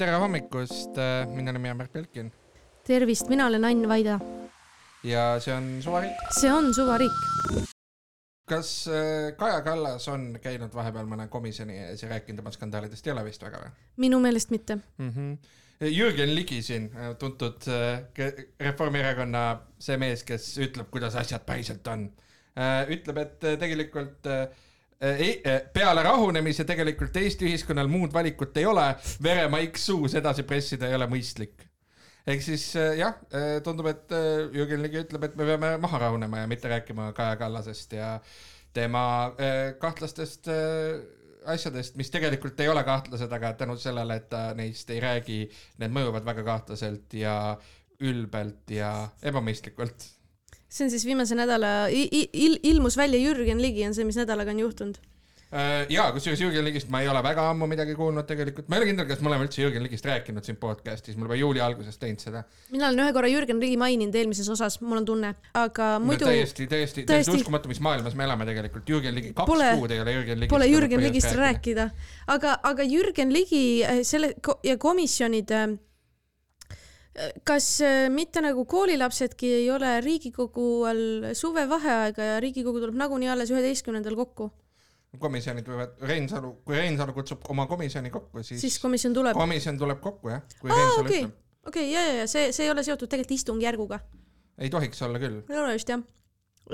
tere hommikust, minu nimi on Märt Belkin tervist, mina olen Ain Vaida. ja see on Suvariik. see on Suvariik. kas äh, Kaja Kallas on käinud vahepeal mõne komisjoni ees ja rääkinud oma skandaalidest, ei ole vist väga või? minu meelest mitte mm. -hmm. Jürgen Ligi siin, äh, tuntud äh, Reformierakonna see mees, kes ütleb, kuidas asjad päriselt on, ütleb, et tegelikult ei, peale rahunemise tegelikult Eesti ühiskonnal muud valikut ei ole, veremaik suus edasi pressida ei ole mõistlik ehk siis äh, jah, äh, tundub, et äh, Jürgen Ligi ütleb, et me peame maha rahunema ja mitte rääkima Kaja Kallasest ja tema kahtlastest asjadest, mis tegelikult ei ole kahtlased, aga tänu sellele, et ta neist ei räägi, need mõjuvad väga kahtlaselt ja ülbelt ja ebamõistlikult. See on siis viimase nädala il, ilmus välja Jürgen Ligi on see, mis nädalaga on juhtunud Äh, ja kusjuures Jürgen Ligist ma ei ole väga ammu midagi kuulnud tegelikult, ma ei ole kindel, kas me oleme üldse Jürgen Ligist rääkinud siin podcast'is, me oleme juuli alguses teinud seda. mina olen ühe korra Jürgen Ligi maininud eelmises osas, mul on tunne, aga muidu no,. täiesti, täiesti, täiesti uskumatu, mis maailmas me elame tegelikult, Jürgen Ligi, kaks pole, kuud ei ole Jürgen Ligist. Pole Jürgen Ligist rääkida, aga, aga Jürgen Ligi äh, selle ja komisjonid äh, kas mitte nagu koolilapsedki ei ole Riigikogu all suvevaheaega ja Riigikogu tuleb nagunii alles üheteistkümnendal kokku? komisjonid võivad, Reinsalu, kui Reinsalu kutsub oma komisjoni kokku, siis siis komisjon tuleb? komisjon tuleb kokku jah, okei okay,, ja, ja, ja see, see ei ole seotud tegelikult istungjärguga. ei tohiks olla küll. ei ole vist jah.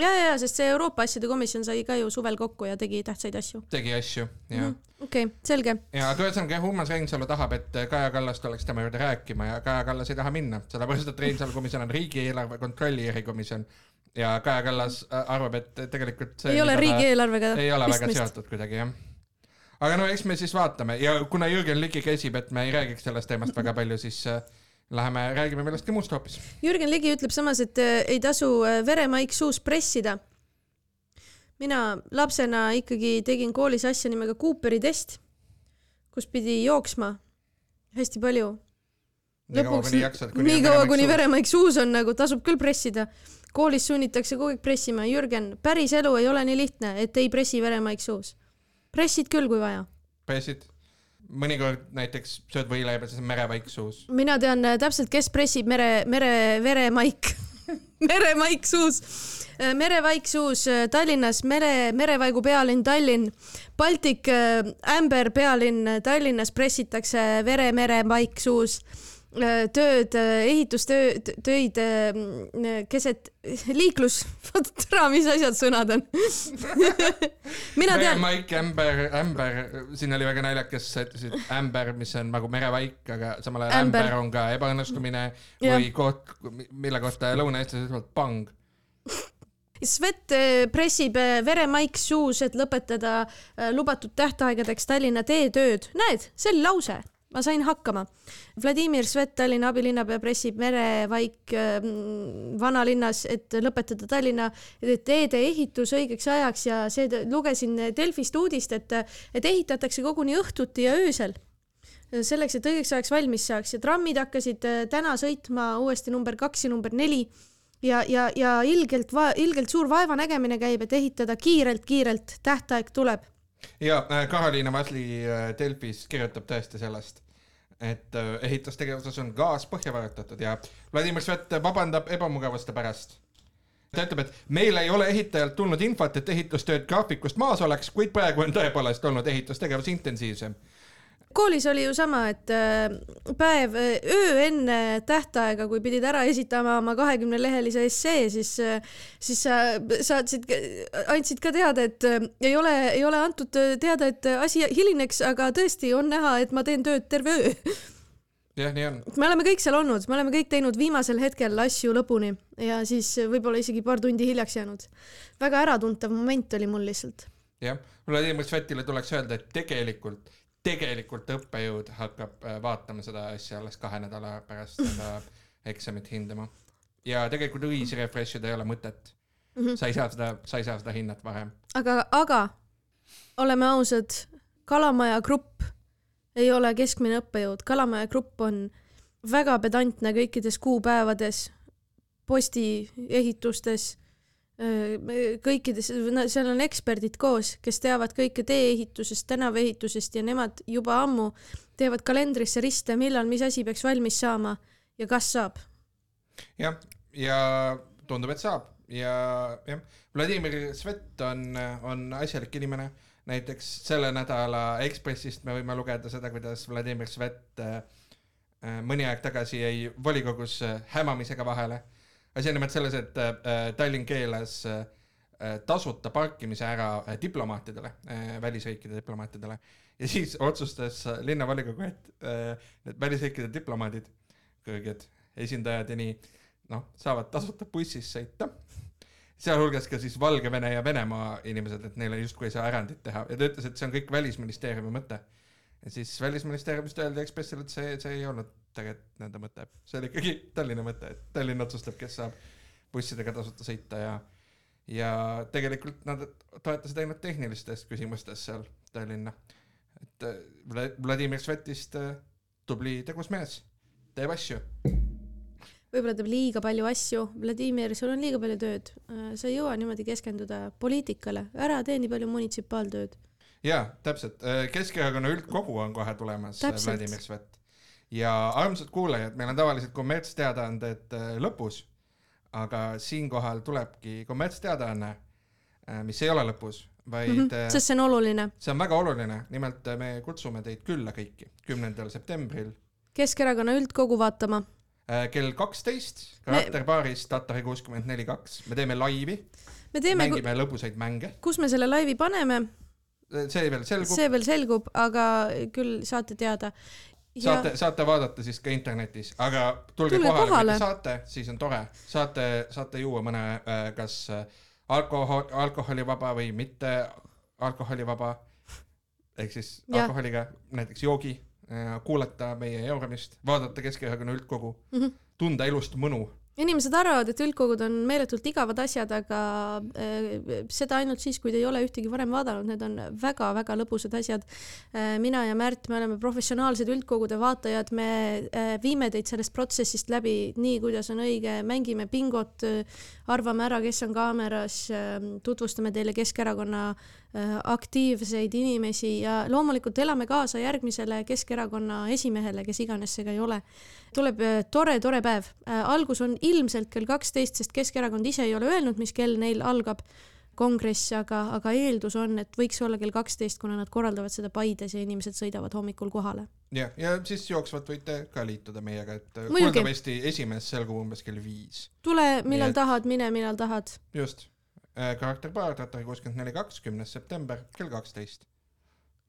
Ja, ja, sest see Euroopa asjade komisjon sai ka ju suvel kokku ja tegi tähtsaid asju. tegi asju, jah. -hmm.. okei selge. ja aga ühesõnaga jah, Urmas Reinsalu tahab, et Kaja Kallas tuleks tema juurde rääkima ja Kaja Kallas ei taha minna, sellepärast et Reinsalu komisjon on riigieelarve kontrolli erikomisjon. Ja Kaja Kallas äh, arvab, et tegelikult see ei ole riigieelarvega ei ole väga seotud kuidagi jah. Aga no eks me siis vaatame. Ja kuna Jürgen Ligi käsib, et me ei räägiks sellest teemast väga palju, siis äh, läheme räägime millestki muust hoopis. Jürgen Ligi ütleb samas, et äh, ei tasu äh, veremaik suus pressida. mina lapsena ikkagi tegin koolis asja nimega Cooperi test, kus pidi jooksma hästi palju. lõpuks nii kaua, kuni veremaik suus on, nagu tasub küll pressida. koolis sunnitakse kogu aeg pressima. Jürgen, päris elu ei ole nii lihtne, et ei pressi veremaik suus pressid küll, kui vaja. pressid? Mõnikord näiteks sööd võileiba, siis on merevaik suus. mina tean äh, täpselt, kes pressib mere, mere, veremaik meremaik suus. Äh, merevaik suus äh, Tallinnas, mere, merevaigu pealinn Tallinn. Baltic Amber pealinn Tallinnas pressitakse vere, meremaik suus Äh, tööd, äh, ehitustööd, töid äh, keset liiklus, vot tere, mis asjad sõnad on mina tean. meremaik, ämber, ämber, siin oli väga naljakas, sa ütlesid ämber, mis on nagu merevaik, aga samal ajal ämber, ämber on ka ebaõnnestumine või koht, mille kohta lõunaeestlased ütlevad pang. Svet pressib veremaik suus, et lõpetada lubatud tähtaegadeks Tallinna teetööd. näed, see oli lause ma sain hakkama. Vladimir Svet, Tallinna abilinnapea, pressib merevaik äh, vanalinnas, et lõpetada Tallinna teede ehitus õigeks ajaks ja see, lugesin Delfist uudist, et, et ehitatakse koguni õhtuti ja öösel. selleks, et õigeks ajaks valmis saaks ja trammid hakkasid äh, täna sõitma uuesti number kaks ja number neli ja, ja, ja ilgelt, ilgelt suur vaevanägemine käib, et ehitada kiirelt-kiirelt, tähtaeg tuleb ja äh, Karoliina Vasli äh, Delfis kirjutab tõesti sellest et äh, ehitustegevuses on gaas põhja vajutatud ja Vladimir Svet vabandab ebamugavuste pärast. ta ütleb, et meile ei ole ehitajalt tulnud infot, et ehitustööd graafikust maas oleks, kuid praegu on tõepoolest olnud ehitustegevus intensiivsem koolis oli ju sama, et äh, päev, äh, öö enne tähtaega, kui pidid ära esitama oma kahekümne lehelise essee, siis, äh, siis sa saatsid, andsid ka teada, et ei ole, ei ole antud teada, et asi hilineks, aga tõesti on näha, et ma teen tööd terve öö jah, nii on. me oleme kõik seal olnud, me oleme kõik teinud viimasel hetkel asju lõpuni ja siis võib-olla isegi paar tundi hiljaks jäänud. väga äratuntav moment oli mul lihtsalt. jah, Vladimir Svetile tuleks öelda, et tegelikult tegelikult õppejõud hakkab äh, vaatama seda asja alles kahe nädala pärast seda eksamit hindama. ja tegelikult õisi refresh ida ei ole mõtet mm. -hmm. sa ei saa seda, sa ei saa seda hinnata varem. aga, aga oleme ausad, Kalamaja grupp ei ole keskmine õppejõud, Kalamaja grupp on väga pedantne kõikides kuupäevades, posti ehitustes kõikides, seal on eksperdid koos, kes teavad kõike tee-ehitusest, tänavaehitusest ja nemad juba ammu teevad kalendrisse riste, millal mis asi peaks valmis saama ja kas saab. jah, ja tundub, et saab ja jah, Vladimir Svet on, on asjalik inimene. näiteks selle nädala Ekspressist me võime lugeda seda, kuidas Vladimir Svet äh, mõni aeg tagasi jäi volikogus hämamisega vahele asi on nimelt selles, et äh, Tallinn keelas äh, tasuta parkimise ära äh, diplomaatidele, välisriikide diplomaatidele. Ja siis otsustas linnavolikogu, et need välisriikide diplomaadid, kõrged esindajad ja nii, noh, saavad tasuta bussis sõita. Sealhulgas ka siis Valgevene ja Venemaa inimesed, et neile justkui ei saa erandit teha. Ja ta ütles, et see on kõik välisministeeriumi mõte. ja siis välisministeeriumist öeldi Ekspressile, et see, see ei olnud tegelikult nende mõte, see oli ikkagi Tallinna mõte, et Tallinn otsustab, kes saab bussidega tasuta sõita ja ja tegelikult nad toetasid ainult tehnilistes küsimustes seal Tallinna. et äh, Vladimir Svetist äh, tubli tegus mees, teeb asju. võib-olla teeb liiga palju asju, Vladimir, sul on liiga palju tööd, äh, sa ei jõua niimoodi keskenduda poliitikale, ära tee nii palju munitsipaaltööd. jaa, täpselt, Keskerakonna üldkogu on kohe tulemas, Vladimir Svet ja armsad kuulajad, meil on tavaliselt kommertsteadaanded äh, lõpus, aga siinkohal tulebki kommertsteadaanne, äh, mis ei ole lõpus, vaid mm. -hmm, sest see on oluline. see on väga oluline, nimelt me kutsume teid külla kõiki kümnendal septembril. Keskerakonna üldkogu vaatama. kell kaksteist karakterbaaris me... Tatari kuuskümmend neli kaks, me teeme laivi. me teeme mängime ku... lõbusaid mänge. kus me selle laivi paneme? see veel selgub. see veel selgub, aga küll saate teada saate, saate vaadata siis ka internetis, aga tulge, tulge kohale, kohale., kui te saate, siis on tore, saate, saate juua mõne äh, kas äh, alkohol, alkoholivaba või mitte alkoholivaba ehk siis ja. alkoholiga näiteks joogi, äh, kuulata meie euramist, vaadata Keskerakonna üldkogu mm, -hmm. tunda elust mõnu inimesed arvavad, et üldkogud on meeletult igavad asjad, aga äh, seda ainult siis, kui te ei ole ühtegi varem vaadanud, need on väga-väga lõbusad asjad. Äh,. mina ja Märt, me oleme professionaalsed üldkogude vaatajad, me äh, viime teid sellest protsessist läbi nii, kuidas on õige, mängime bingot, arvame ära, kes on kaameras, äh, tutvustame teile Keskerakonna äh, aktiivseid inimesi ja loomulikult elame kaasa järgmisele Keskerakonna esimehele, kes iganes see ka ei ole tuleb tore-tore äh, päev. Äh, algus on ilmselt kell kaksteist, sest Keskerakond ise ei ole öelnud, mis kell neil algab kongress, aga, aga eeldus on, et võiks olla kell kaksteist, kuna nad korraldavad seda Paides ja inimesed sõidavad hommikul kohale. jah, ja siis jooksvalt võite ka liituda meiega, et äh, kuuldavasti esimees selgub umbes kell viis. tule, millal et... tahad, mine, millal tahad. just, karakterpaar Tatari kuuskümmend neli kaks, kümnes september kell kaksteist.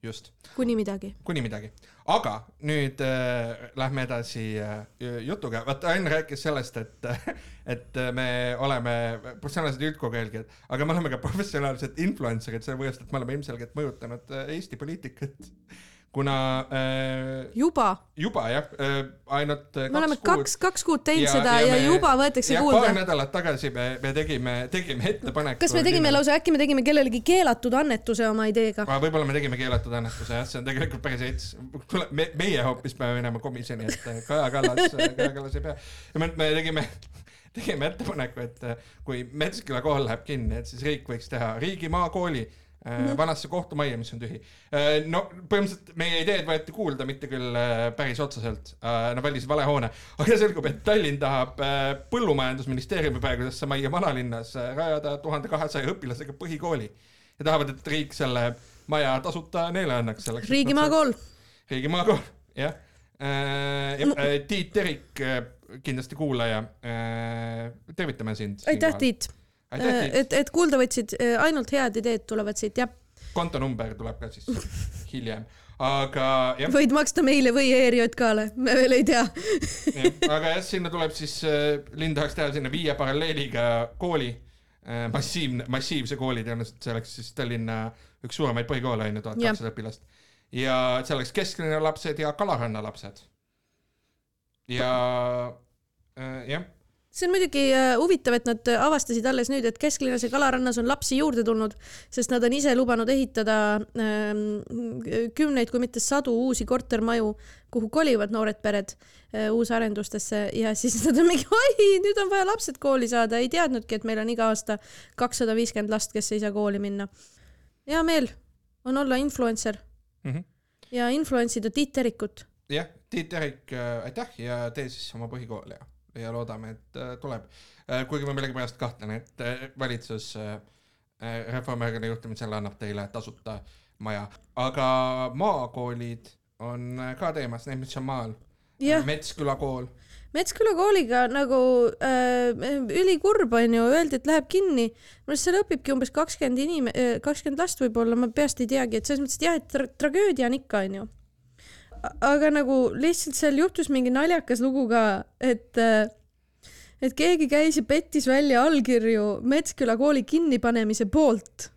Just. kuni midagi. kuni midagi, aga nüüd äh, lähme edasi äh, jutuga, vaata Ain rääkis sellest, et et me oleme professionaalsed üldkogu jälgijad, aga me oleme ka professionaalsed influencer'id, sellepärast et me oleme ilmselgelt mõjutanud äh, Eesti poliitikat kuna äh, juba, juba jah äh,, ainult äh, me oleme kaks, kaks kuud teinud ja, seda ja, ja me, juba võetakse ja kuulda. paar nädalat tagasi me, me tegime, tegime ettepaneku. kas me tegime lausa, äkki me tegime kellelegi keelatud annetuse oma ideega? võib-olla me tegime keelatud annetuse jah, see on tegelikult päris hets. tule, me, meie hoopis peame minema komisjoni ette, Kaja Kallas, Kaja Kallas ei pea. ja me, me tegime tegime ettepaneku, et kui Metsküla kool läheb kinni, et siis riik võiks teha riigimaakooli mm -hmm. Vanasse kohtumajja, mis on tühi. Äh, no põhimõtteliselt meie ideed võeti kuulda, mitte küll äh, päris otseselt, nad valisid vale hoone, aga selgub, et Tallinn tahab põllumajandusministeeriumi praegusesse majja vanalinnas rajada tuhande kahesaja õpilasega põhikooli ja tahavad, et riik selle maja tasuta neile annaks selleks. riigimaakool. riigimaakool, jah. Tiit Terik, kindlasti kuulaja. tervitame sind. aitäh, Tiit Äh, et, et kuulda võtsid, äh, ainult head ideed tulevad siit, jah. kontonumber tuleb ka siis hiljem, aga jah. võid maksta meile või ERJK-le, me veel ei tea aga jah, sinna tuleb siis äh,, linn tahaks teha sinna viie paralleeliga kooli äh,, massiivne, massiivse kooli tõenäoliselt, see oleks siis Tallinna üks suuremaid põhikoole on ju, tuhat kakssada õpilast. ja see oleks kesklinna lapsed ja Kalaranna lapsed. ja äh, jah see on muidugi äh, huvitav, et nad avastasid alles nüüd, et kesklinnas ja Kalarannas on lapsi juurde tulnud, sest nad on ise lubanud ehitada ähm, kümneid, kui mitte sadu uusi kortermaju, kuhu kolivad noored pered äh, uusarendustesse ja siis nad on mingi, oi, nüüd on vaja lapsed kooli saada, ei teadnudki, et meil on iga aasta kakssada viiskümmend last, kes ei saa kooli minna. hea meel on olla influencer mm. -hmm. ja influence ida Tiit Terikut. jah, Tiit Terik äh,, aitäh ja tee siis oma põhikool ja ja loodame, et äh, tuleb. kuigi ma millegipärast kahtlen, et äh, valitsus äh, Reformierakonna juhtimisel annab teile tasuta maja, aga maakoolid on ka teemas, need, mis on maal. Metsküla kool. Metsküla kooliga nagu äh, ülikurb on ju, öeldi, et läheb kinni. minu arust seal õpibki umbes kakskümmend inim-, kakskümmend last võib-olla, ma peast ei teagi, et selles mõttes, et jah, et tra tragöödia on ikka, on ju aga nagu lihtsalt seal juhtus mingi naljakas lugu ka, et et keegi käis ja pettis välja allkirju Metsküla kooli kinnipanemise poolt,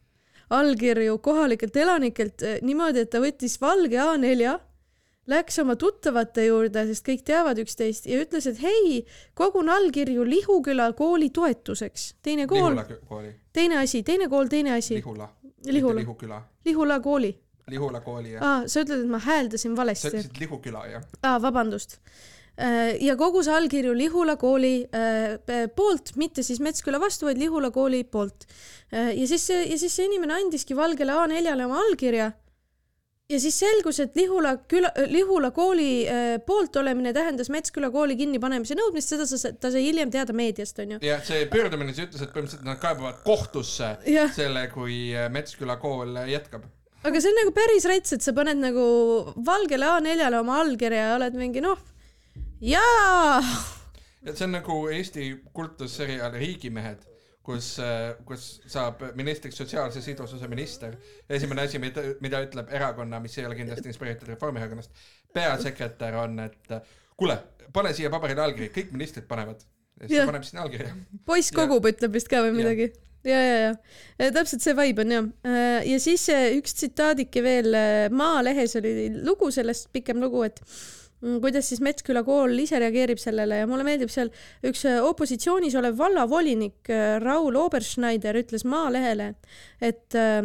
allkirju kohalikelt elanikelt eh, niimoodi, et ta võttis valge A4, läks oma tuttavate juurde, sest kõik teavad üksteist ja ütles, et hei, kogun allkirju Lihuküla kooli toetuseks. teine kool, teine asi, teine kool, teine asi. Lihula. Lihula. Lihuküla. Lihula kooli Lihula kooli, jah. aa, sa ütled, et ma hääldasin valesti. sa ütlesid Lihuküla, jah. aa, vabandust. Äh, ja kogus allkirju Lihula kooli äh, poolt, mitte siis Metsküla vastu, vaid Lihula kooli poolt. Äh, ja siis see, ja siis see inimene andiski valgele A4-le oma allkirja. ja siis selgus, et Lihula küla, Lihula kooli poolt olemine tähendas Metsküla kooli kinnipanemise nõudmist, seda sa, ta sai hiljem teada meediast, onju. ja see pöördumine, sa ütlesid, et põhimõtteliselt nad kaebavad kohtusse ja. selle, kui Metsküla kool jätkab aga see on nagu päris rets, et sa paned nagu valgele A4-le oma allkirja ja oled mingi noh, jaa. et see on nagu Eesti kultusseriaal Riigimehed, kus, kus saab ministriks sotsiaalse sidususe minister. esimene asi, mida, mida ütleb erakonna, mis ei ole kindlasti inspireeritud Reformierakonnast, peasekretär on, et kuule, pane siia paberile allkiri, kõik ministrid panevad. ja siis ta paneb sinna allkirja. poiss kogub, ütleb vist ka või midagi ja, ja, ja täpselt see vibe on jah. Äh, ja siis üks tsitaadike veel, äh, Maalehes oli lugu sellest, pikem lugu, et mm, kuidas siis Metsküla kool ise reageerib sellele ja mulle meeldib seal üks äh, opositsioonis olev vallavolinik Raul Oberschneider ütles Maalehele, et äh,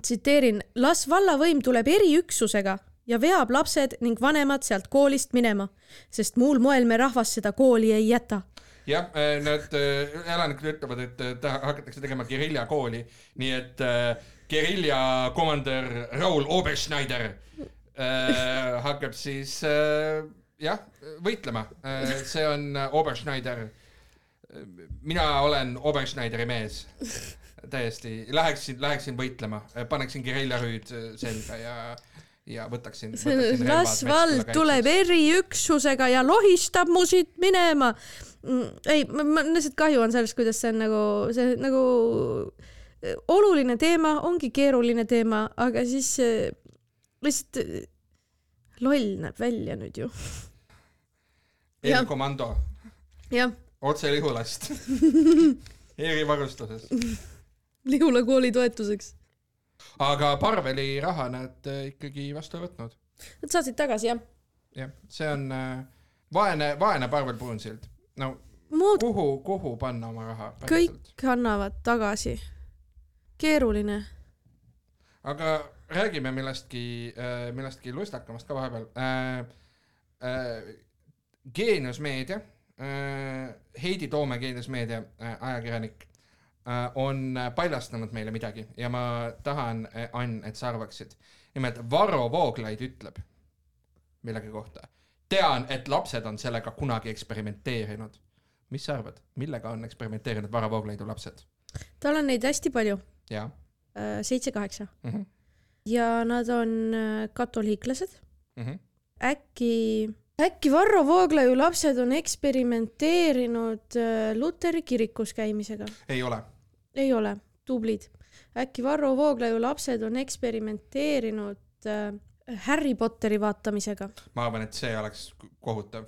tsiteerin, las vallavõim tuleb eriüksusega ja veab lapsed ning vanemad sealt koolist minema, sest muul moel me rahvast seda kooli ei jäta jah, äh, need äh, elanikud ütlevad, et äh, hakatakse tegema geriljakooli, nii et gerilja komandör Raul Oberschneider hakkab siis jah, võitlema. see on Oberschneider. mina olen Oberschneideri mees täiesti, läheksin, läheksin võitlema, paneksin geriljarüüd selga ja ja võtaksin, võtaksin. las vald tuleb eriüksusega ja lohistab mu siit minema ei, ma lihtsalt kahju on sellest, kuidas see on nagu, see nagu äh, oluline teema, ongi keeruline teema, aga siis äh, lihtsalt äh, loll näeb välja nüüd ju. eelkomando. otse Lihulast erivarustuses. Lihula kooli toetuseks. aga Parveli raha nad ikkagi vastu ei võtnud. Nad saatsid tagasi, jah. jah, see on vaene, vaene Parvel Puunsild no Muud... kuhu, kuhu panna oma raha? kõik annavad tagasi. keeruline. aga räägime millestki, äh, millestki lustakamast ka vahepeal äh,. Äh, Geenius Meedia äh,, Heidi Toome Geenius Meedia äh, ajakirjanik äh, on paljastanud meile midagi ja ma tahan, äh, Ann, et sa arvaksid. nimelt Varro Vooglaid ütleb millegi kohta tean, et lapsed on sellega kunagi eksperimenteerinud. mis sa arvad, millega on eksperimenteerinud Varro Vooglaidu lapsed? tal on neid hästi palju. Äh, seitse-kaheksa. -hmm. ja nad on äh, katoliiklased mm. -hmm. äkki, äkki Varro Vooglaiu lapsed on eksperimenteerinud äh, Luteri kirikus käimisega? ei ole. ei ole, tublid. äkki Varro Vooglaiu lapsed on eksperimenteerinud äh, Harry Potteri vaatamisega. ma arvan, et see oleks kohutav,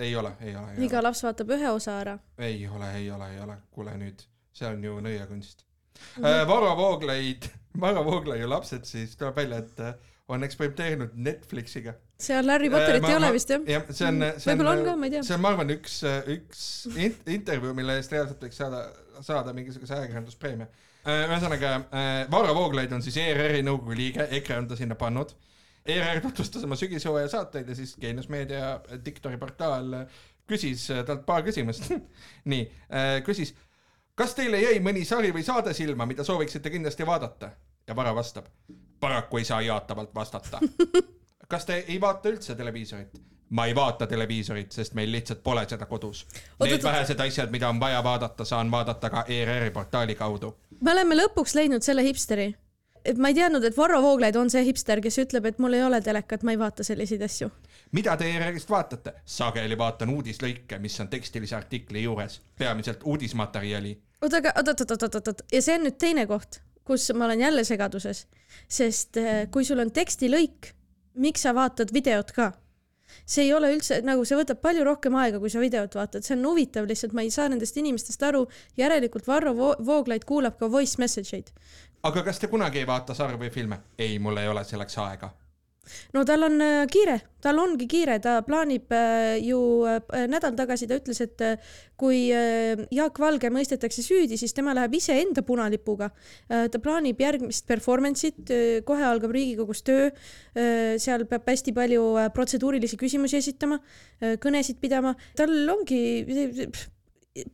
ei ole, ei ole. iga ole. laps vaatab ühe osa ära. ei ole, ei ole, ei ole, kuule nüüd, see on ju nõiakunst mm. -hmm. Varro Vooglaid, Varro Vooglaiu lapsed siis tuleb välja, et äh, on eksperimenteerinud Netflixiga. seal Harry Potterit ei ole vist jah? jah, see on, see on. ma see on, ma arvan, üks, üks in intervjuu, mille eest reaalselt võiks saada, saada mingisuguse ajakirjanduspreemia. ühesõnaga, Varro Vooglaid on siis ERR-i nõukogu liige, EKRE on ta sinna pannud. ERR tutvustas oma sügishooaja saateid ja siis Geenius Meedia diktori portaal küsis talt paar küsimust. nii, küsis, kas teile jäi mõni sari või saade silma, mida sooviksite kindlasti vaadata? ja Varro vastab, paraku ei saa jaatavalt vastata. kas te ei vaata üldse televiisorit? ma ei vaata televiisorit, sest meil lihtsalt pole seda kodus. Need vähesed asjad, mida on vaja vaadata, saan vaadata ka ERR-i portaali kaudu. me oleme lõpuks leidnud selle hipsteri. Et ma ei teadnud, et Varro Vooglaid on see hipster, kes ütleb, et mul ei ole telekat, ma ei vaata selliseid asju. mida te ERR-ist vaatate? sageli vaatan uudislõike, mis on tekstilise artikli juures, peamiselt uudismaterjali. oota, aga oot, oot, oot, oot, oot ja see on nüüd teine koht, kus ma olen jälle segaduses, sest eh, kui sul on tekstilõik, miks sa vaatad videot ka? see ei ole üldse nagu, see võtab palju rohkem aega, kui sa videot vaatad, see on huvitav lihtsalt, ma ei saa nendest inimestest aru. järelikult Varro Vo Vooglaid kuulab ka voice message eid. Aga kas te kunagi ei vaata sarju või filme? ei, mul ei ole selleks aega. no tal on äh, kiire, tal ongi kiire, ta plaanib äh, ju äh, nädal tagasi ta ütles, et kui Jaak Valge mõistetakse süüdi, siis tema läheb iseenda punalipuga. ta plaanib järgmist performance'it, kohe algab Riigikogus töö. seal peab hästi palju protseduurilisi küsimusi esitama, kõnesid pidama, tal ongi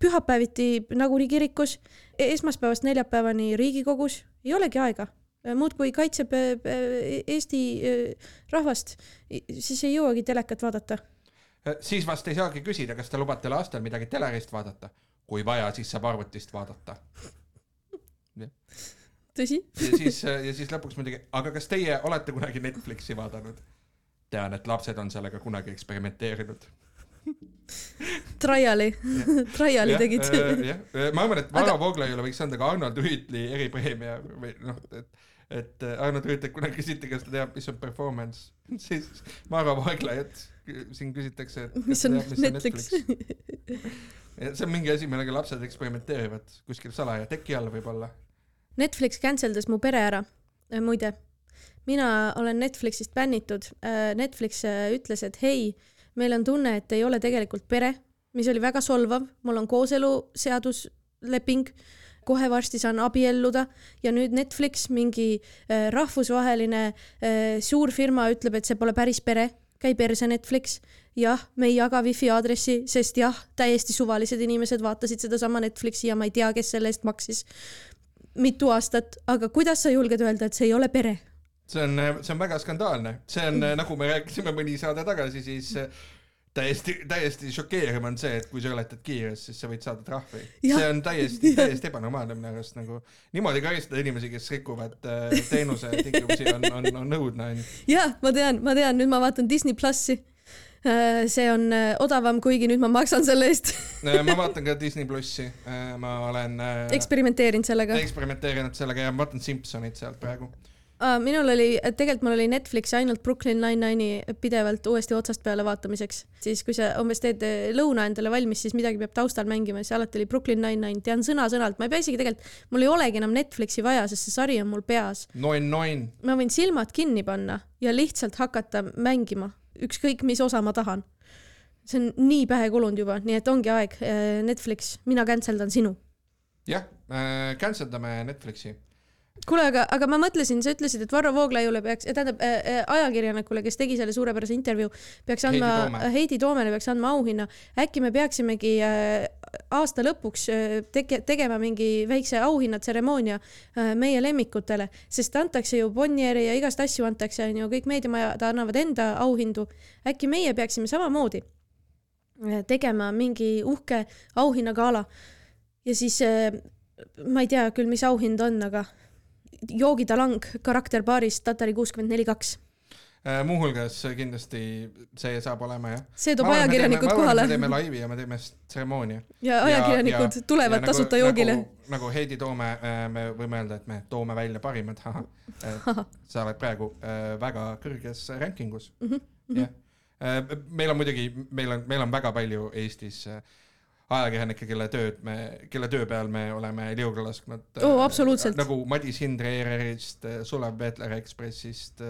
pühapäeviti nagunii kirikus, esmaspäevast neljapäevani Riigikogus, ei olegi aega muudkui kaitseb äh, Eesti äh, rahvast, siis ei jõuagi telekat vaadata. siis vast ei saagi küsida, kas te lubate lastel midagi telerist vaadata. kui vaja, siis saab arvutist vaadata. tõsi? ja siis, ja siis lõpuks muidugi, aga kas teie olete kunagi Netflixi vaadanud? tean, et lapsed on sellega kunagi eksperimenteerinud. Trial'i, Trial'i tegid. jah, ma arvan, et Varro Vooglaiule võiks anda ka Arnold Rüütli eripreemia või noh, et, et Arnold Rüütlilt kunagi küsiti, kas ta teab, mis on performance, siis Varro Vooglaiut siin küsitakse, et mis on Netflix. ja see on mingi asi, millega lapsed eksperimenteerivad kuskil salaja, teki all võib-olla. Netflix cancel das mu pere ära, muide. mina olen Netflixist bännitud. Netflix äh, ütles, et hei, meil on tunne, et ei ole tegelikult pere, mis oli väga solvav, mul on kooseluseadusleping, kohe varsti saan abielluda. Ja nüüd Netflix, mingi äh, rahvusvaheline äh, suur firma ütleb, et see pole päris pere, käi perse Netflix. jah, me ei jaga wifi aadressi, sest jah, täiesti suvalised inimesed vaatasid sedasama Netflixi ja ma ei tea, kes selle eest maksis mitu aastat, aga kuidas sa julged öelda, et see ei ole pere? See on, see on väga skandaalne, see on nagu me rääkisime mõni saade tagasi, siis äh, täiesti, täiesti šokeeriv on see, et kui sa ületad kiirust, siis sa võid saada trahvi. See on täiesti, täiesti ebanormaalne minu arust nagu niimoodi karistada inimesi, kes rikuvad äh, teenuse tingimusi on, on, on õudne onju. jah, ma tean, ma tean, nüüd ma vaatan Disney plussi. see on äh, odavam, kuigi nüüd ma maksan selle eest. ma vaatan ka Disney plussi, ma olen äh, eksperimenteerinud sellega. eksperimenteerinud sellega ja ma vaatan Simpsonit sealt praegu. Minul oli, tegelikult mul oli Netflixi ainult Brooklyn Nine-Nine'i pidevalt uuesti otsast peale vaatamiseks. siis, kui sa umbes teed äh, lõuna endale valmis, siis midagi peab taustal mängima, siis alati oli Brooklyn Nine-Nine, tean sõna-sõnalt, ma ei pea isegi tegelikult, mul ei olegi enam Netflixi vaja, sest see sari on mul peas. noin-noin, ma võin silmad kinni panna ja lihtsalt hakata mängima, ükskõik mis osa ma tahan. see on nii pähe kulunud juba, nii et ongi aeg, Netflix, mina cancel dan sinu. jah äh,, cancel dame Netflixi. kuule, aga, aga ma mõtlesin, sa ütlesid, et Varro Vooglaiule peaks, tähendab äh, äh, ajakirjanikule, kes tegi selle suurepärase intervjuu, peaks andma Heidi Toomele peaks andma auhinna. äkki me peaksimegi äh, aasta lõpuks tege-, tegema mingi väikse auhinnatseremoonia äh, meie lemmikutele, sest antakse ju Bonnieri ja igast asju antakse, onju, kõik meediamajad annavad enda auhindu. äkki meie peaksime samamoodi tegema mingi uhke auhinnagala ja siis äh, ma ei tea küll, mis auhind on, aga joogitalang karakterpaarist Tatari kuuskümmend neli kaks. Äh, muuhulgas kindlasti see saab olema jah. see toob ajakirjanikud kohale me teeme laivi ja me teeme tseremoonia. ja ajakirjanikud ja, tulevad ja tasuta nagu, joogile. nagu, nagu Heidi Toome, me võime öelda, et me toome välja parimad, sa oled praegu äh, väga kõrges rankingus mm. Mhm, jah, meil on muidugi, meil on, meil on väga palju Eestis äh, ajakirjanikke, kelle tööd me, kelle töö peal me oleme liuga lasknud. Oo, absoluutselt. nagu Madis Hindre ERR-ist, Sulev Veetler Ekspressist,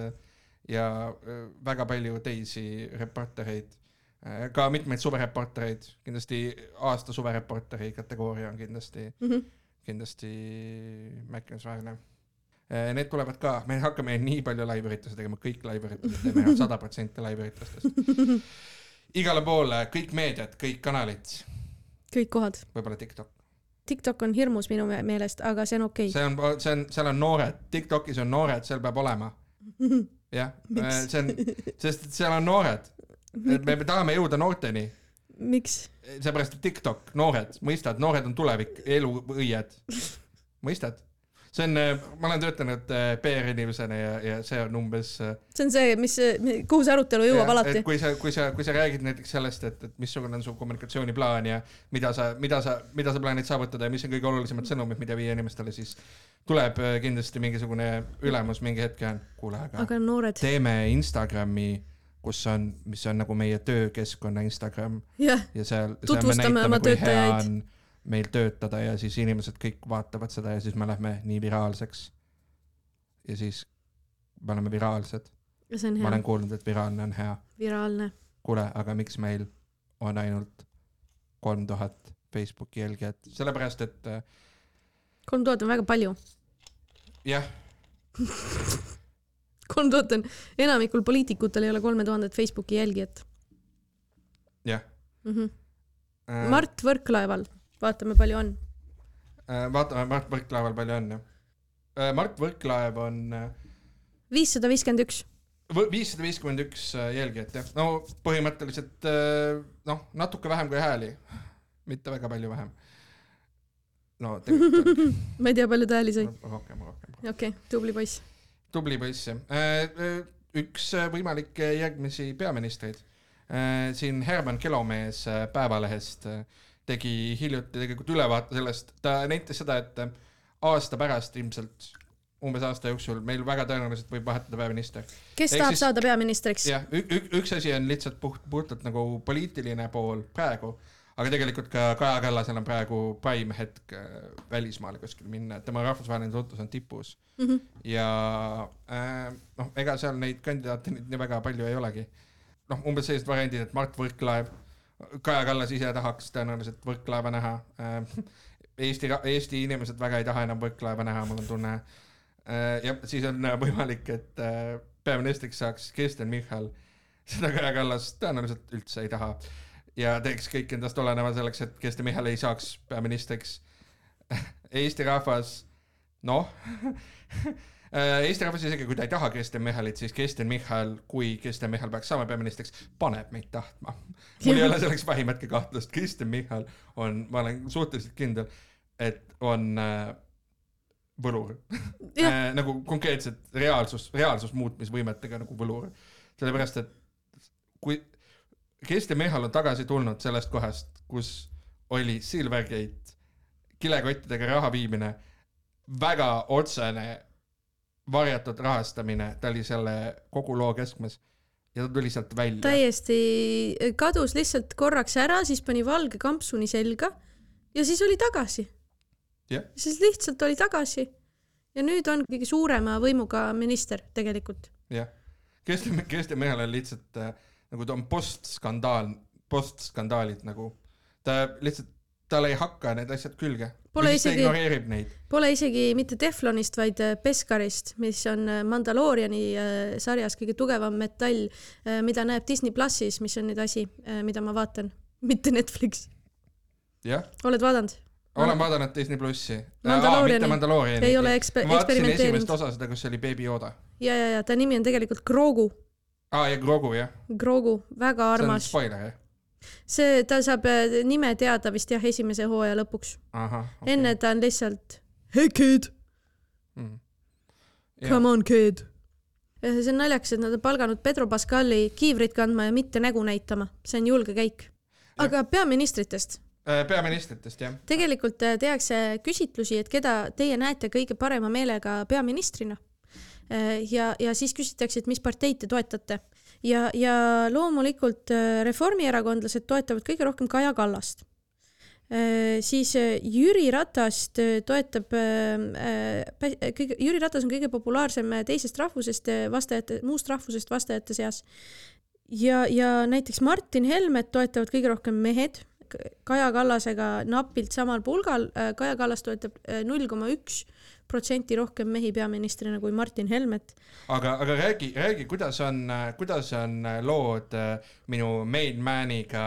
ja äh, väga palju teisi reportereid, ka mitmeid suvereportereid, kindlasti aasta suvereporteri kategooria on kindlasti mm, -hmm. kindlasti märkimisväärne. Need tulevad ka, me hakkame nii palju live-üritusi tegema, kõik live-üritused teeme sada protsenti live-üritustest. igale poole, kõik meediad, kõik kanalid. Kõik kohad. võib-olla TikTok TikTok on hirmus minu meelest, aga see on okei okay.. see on, see on, seal on noored, TikTokis on noored, seal peab olema. jah, see on, sest seal on noored. me tahame jõuda noorteni. miks? seepärast, et TikTok, noored, mõistad, noored on tulevik, eluõied. mõistad? See on, äh, ma olen töötanud äh, PR-inimesena ja, ja see on umbes. Äh, see on see, mis, kuhu see arutelu jõuab ja, alati. kui sa, kui sa, kui sa räägid näiteks sellest, et, et missugune on su kommunikatsiooniplaan ja mida sa, mida sa, mida sa plaanid saavutada ja mis on kõige olulisemad sõnumid, mida viia inimestele, siis tuleb kindlasti mingisugune ülemus mingi hetk ja kuule, aga, aga noored. teeme Instagrami kus on, mis on nagu meie töökeskkonna Instagram. ja, ja seal. tutvustame oma töötajaid meil töötada ja siis inimesed kõik vaatavad seda ja siis me lähme nii viraalseks. ja siis me oleme viraalsed. ma olen kuulnud, et viraalne on hea. viraalne. kuule, aga miks meil on ainult kolm tuhat Facebooki jälgijat, sellepärast et. Äh, kolm tuhat on väga palju. jah kolm tuhat on, enamikul poliitikutel ei ole kolme tuhandet Facebooki jälgijat. jah mm. -hmm. Mart Võrklaeval vaatame, palju on. Äh, vaatame Mart Võrklaeval palju on jah. Äh, Mart Võrklaev on. Äh, viissada viiskümmend üks. viissada viiskümmend üks jälgijat jah, no põhimõtteliselt noh, natuke vähem kui hääli, mitte väga palju vähem. no tegelikult ma ei tea, palju ta hääli sai. rohkem, rohkem. okei okay,, tubli poiss. tubli poiss jah. üks võimalikke järgmisi peaministreid. siin Herman Kelomees Päevalehest tegi hiljuti tegelikult ülevaate sellest, ta nentis seda, et aasta pärast ilmselt, umbes aasta jooksul meil väga tõenäoliselt võib vahetuda peaminister. kes Ehk tahab siis, saada peaministriks? jah, üks asi on lihtsalt puht, puhtalt nagu poliitiline pool praegu, aga tegelikult ka Kaja Kallasel on praegu prime hetk äh, välismaale kuskile minna, et tema rahvusvaheline tutvus on tipus mm. -hmm. ja äh, noh, ega seal neid kandidaate nii väga palju ei olegi. noh, umbes sellised variandid, et Mart Võrklaev Kaja Kallas ise tahaks tõenäoliselt Võrklaeva näha. Äh, Eesti, Eesti inimesed väga ei taha enam Võrklaeva näha, mul on tunne. Äh, ja siis on võimalik, et äh, peaministriks saaks Kristen Michal. seda Kaja Kallas tõenäoliselt üldse ei taha ja teeks kõik endast oleneva selleks, et Kristen Michal ei saaks peaministriks. Eesti rahvas, noh Äh, Eesti rahvas isegi, kui ta ei taha Kristen Michalit, siis Kristen Michal, kui Kristen Michal peaks saama peaministriks, paneb meid tahtma. mul ei ole selleks vähimatki kahtlust, Kristen Michal on, ma olen suhteliselt kindel, et on äh, võlur äh, nagu konkreetselt reaalsus, reaalsusmuutmisvõimetega nagu võlur. sellepärast, et kui Kristen Michal on tagasi tulnud sellest kohast, kus oli Silvergate, kilekottidega raha viimine, väga otsene varjatud rahastamine, ta oli selle kogu loo keskmes ja ta tuli sealt välja. täiesti kadus lihtsalt korraks ära, siis pani valge kampsuni selga ja siis oli tagasi yeah.. siis lihtsalt oli tagasi. ja nüüd on kõige suurema võimuga minister tegelikult. jah yeah., Kersti, Kersti Mehel on lihtsalt äh, nagu ta on postskandaal, postskandaalid nagu, ta lihtsalt, tal ei hakka need asjad külge Pole isegi, pole isegi mitte Teflonist, vaid äh, Pescarist, mis on äh, Mandalooriani äh, sarjas kõige tugevam metall, mida näeb Disney plussis, mis on nüüd asi, mida ma vaatan, mitte Netflix. oled vaadanud? olen vaadanud Disney plussi. Mandalooriani. Mandalooriani. ei ole eksper-, eksperimenteerinud. esimest osa seda, kus oli Baby Yoda. ja, ja, ja ta nimi on tegelikult Grogu. aa, ja Grogu, jah. Grogu, väga armas. see on spoiler, jah? See, ta saab äh, nime teada vist jah, esimese hooaja lõpuks. Okay. enne ta on lihtsalt Hey kid mm.. Come on kid. see on naljakas, et nad on palganud Pedro Pascali kiivrit kandma ja mitte nägu näitama, see on julge käik. aga peaministritest äh, peaministritest, jah. tegelikult äh, tehakse küsitlusi, et keda teie näete kõige parema meelega peaministrina. ja, ja siis küsitakse, et mis parteid te toetate ja, ja loomulikult äh, reformierakondlased toetavad kõige rohkem Kaja Kallast. siis äh, Jüri Ratast äh, toetab äh, kõige, Jüri Ratas on kõige populaarsem teisest rahvusest vastajate, muust rahvusest vastajate seas. ja, ja näiteks Martin Helmet toetavad kõige rohkem mehed, Kaja Kallasega napilt samal pulgal, Kaja Kallas toetab null koma üks protsenti rohkem mehi peaministrina kui Martin Helmet. aga, aga räägi, räägi, kuidas on, kuidas on lood äh, minu main man'iga,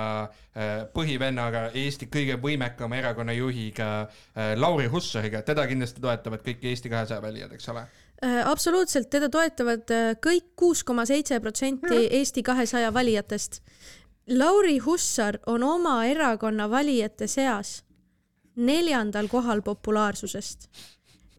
äh, põhivennaga, Eesti kõige võimekama erakonna juhiga äh, Lauri Hussariga, teda kindlasti toetavad kõik Eesti kahesaja valijad, eks ole? absoluutselt, teda toetavad kõik kuus koma seitse protsenti Eesti kahesaja valijatest. Lauri Hussar on oma erakonna valijate seas neljandal kohal populaarsusest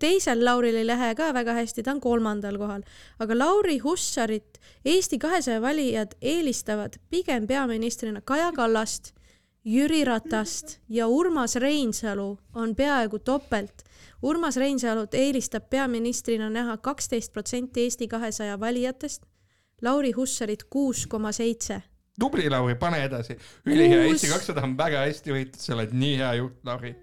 teisel Lauril ei lähe ka väga hästi, ta on kolmandal kohal. aga Lauri Hussarit Eesti kahesaja valijad eelistavad pigem peaministrina Kaja Kallast, Jüri Ratast ja Urmas Reinsalu on peaaegu topelt. Urmas Reinsalut eelistab peaministrina näha kaksteist protsenti Eesti kahesaja valijatest, Lauri Hussarit kuus koma seitse tubli, Lauri, pane edasi. ülihea, Eesti kakssada on väga hästi juhitud, sa oled nii hea juht, Lauri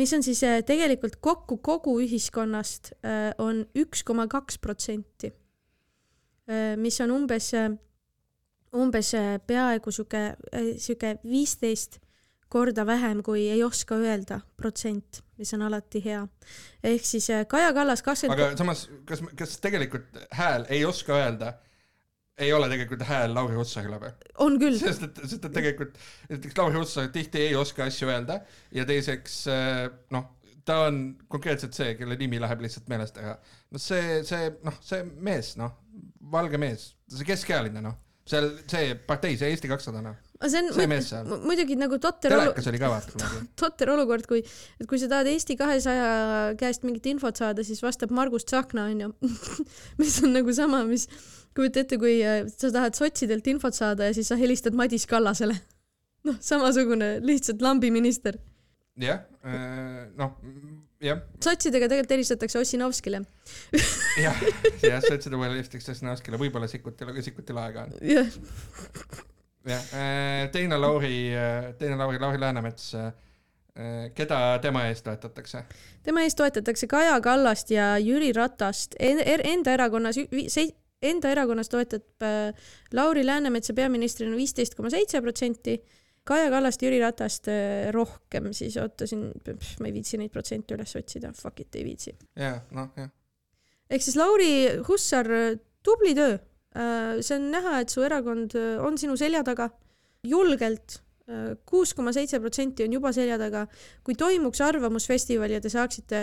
mis on siis äh, tegelikult kokku kogu ühiskonnast äh, on üks koma kaks protsenti. Äh, mis on umbes, umbes peaaegu sihuke, sihuke viisteist korda vähem, kui ei oska öelda protsent, mis on alati hea. ehk siis Kaja Kallas kakskümmend 20.... aga samas, kas, kas tegelikult hääl ei oska öelda ei ole tegelikult hääl Lauri Hussarile või? on küll. sest et, sest et tegelikult näiteks Lauri Hussar tihti ei oska asju öelda ja teiseks äh, noh, ta on konkreetselt see, kelle nimi läheb lihtsalt meelest ära. no see, see noh, see mees noh, valge mees, see keskealine noh, seal see partei, see Eesti kakssada noh see on see mees seal. muidugi nagu totter telekas oli ka vaata totter olukord, kui, et kui sa tahad Eesti kahesaja käest mingit infot saada, siis vastab Margus Tsahkna onju mis on nagu sama, mis kujuta ette, kui äh, sa tahad sotsidelt infot saada ja siis sa helistad Madis Kallasele. noh, samasugune, lihtsalt lambiminister. jah, äh, noh, jah. sotsidega tegelikult helistatakse Ossinovskile jah, jah, sotside puhul helistatakse Ossinovskile, võib-olla Sikkutil, aga Sikkutil aega on. jah. jah, äh, teine Lauri, teine Lauri, Lauri Läänemets keda tema eest toetatakse? tema eest toetatakse Kaja Kallast ja Jüri Ratast er, enda erakonnas enda erakonnas toetab äh, Lauri Läänemetsa peaministrina viisteist koma seitse protsenti, Kaja Kallast, Jüri Ratast äh, rohkem, siis ootasin, ma ei viitsi neid protsente üles otsida, fuck it, ei viitsi. jah, noh, jah. ehk siis Lauri Hussar, tubli töö. Äh, see on näha, et su erakond on sinu selja taga, julgelt kuus koma seitse protsenti on juba selja taga. kui toimuks arvamusfestival ja te saaksite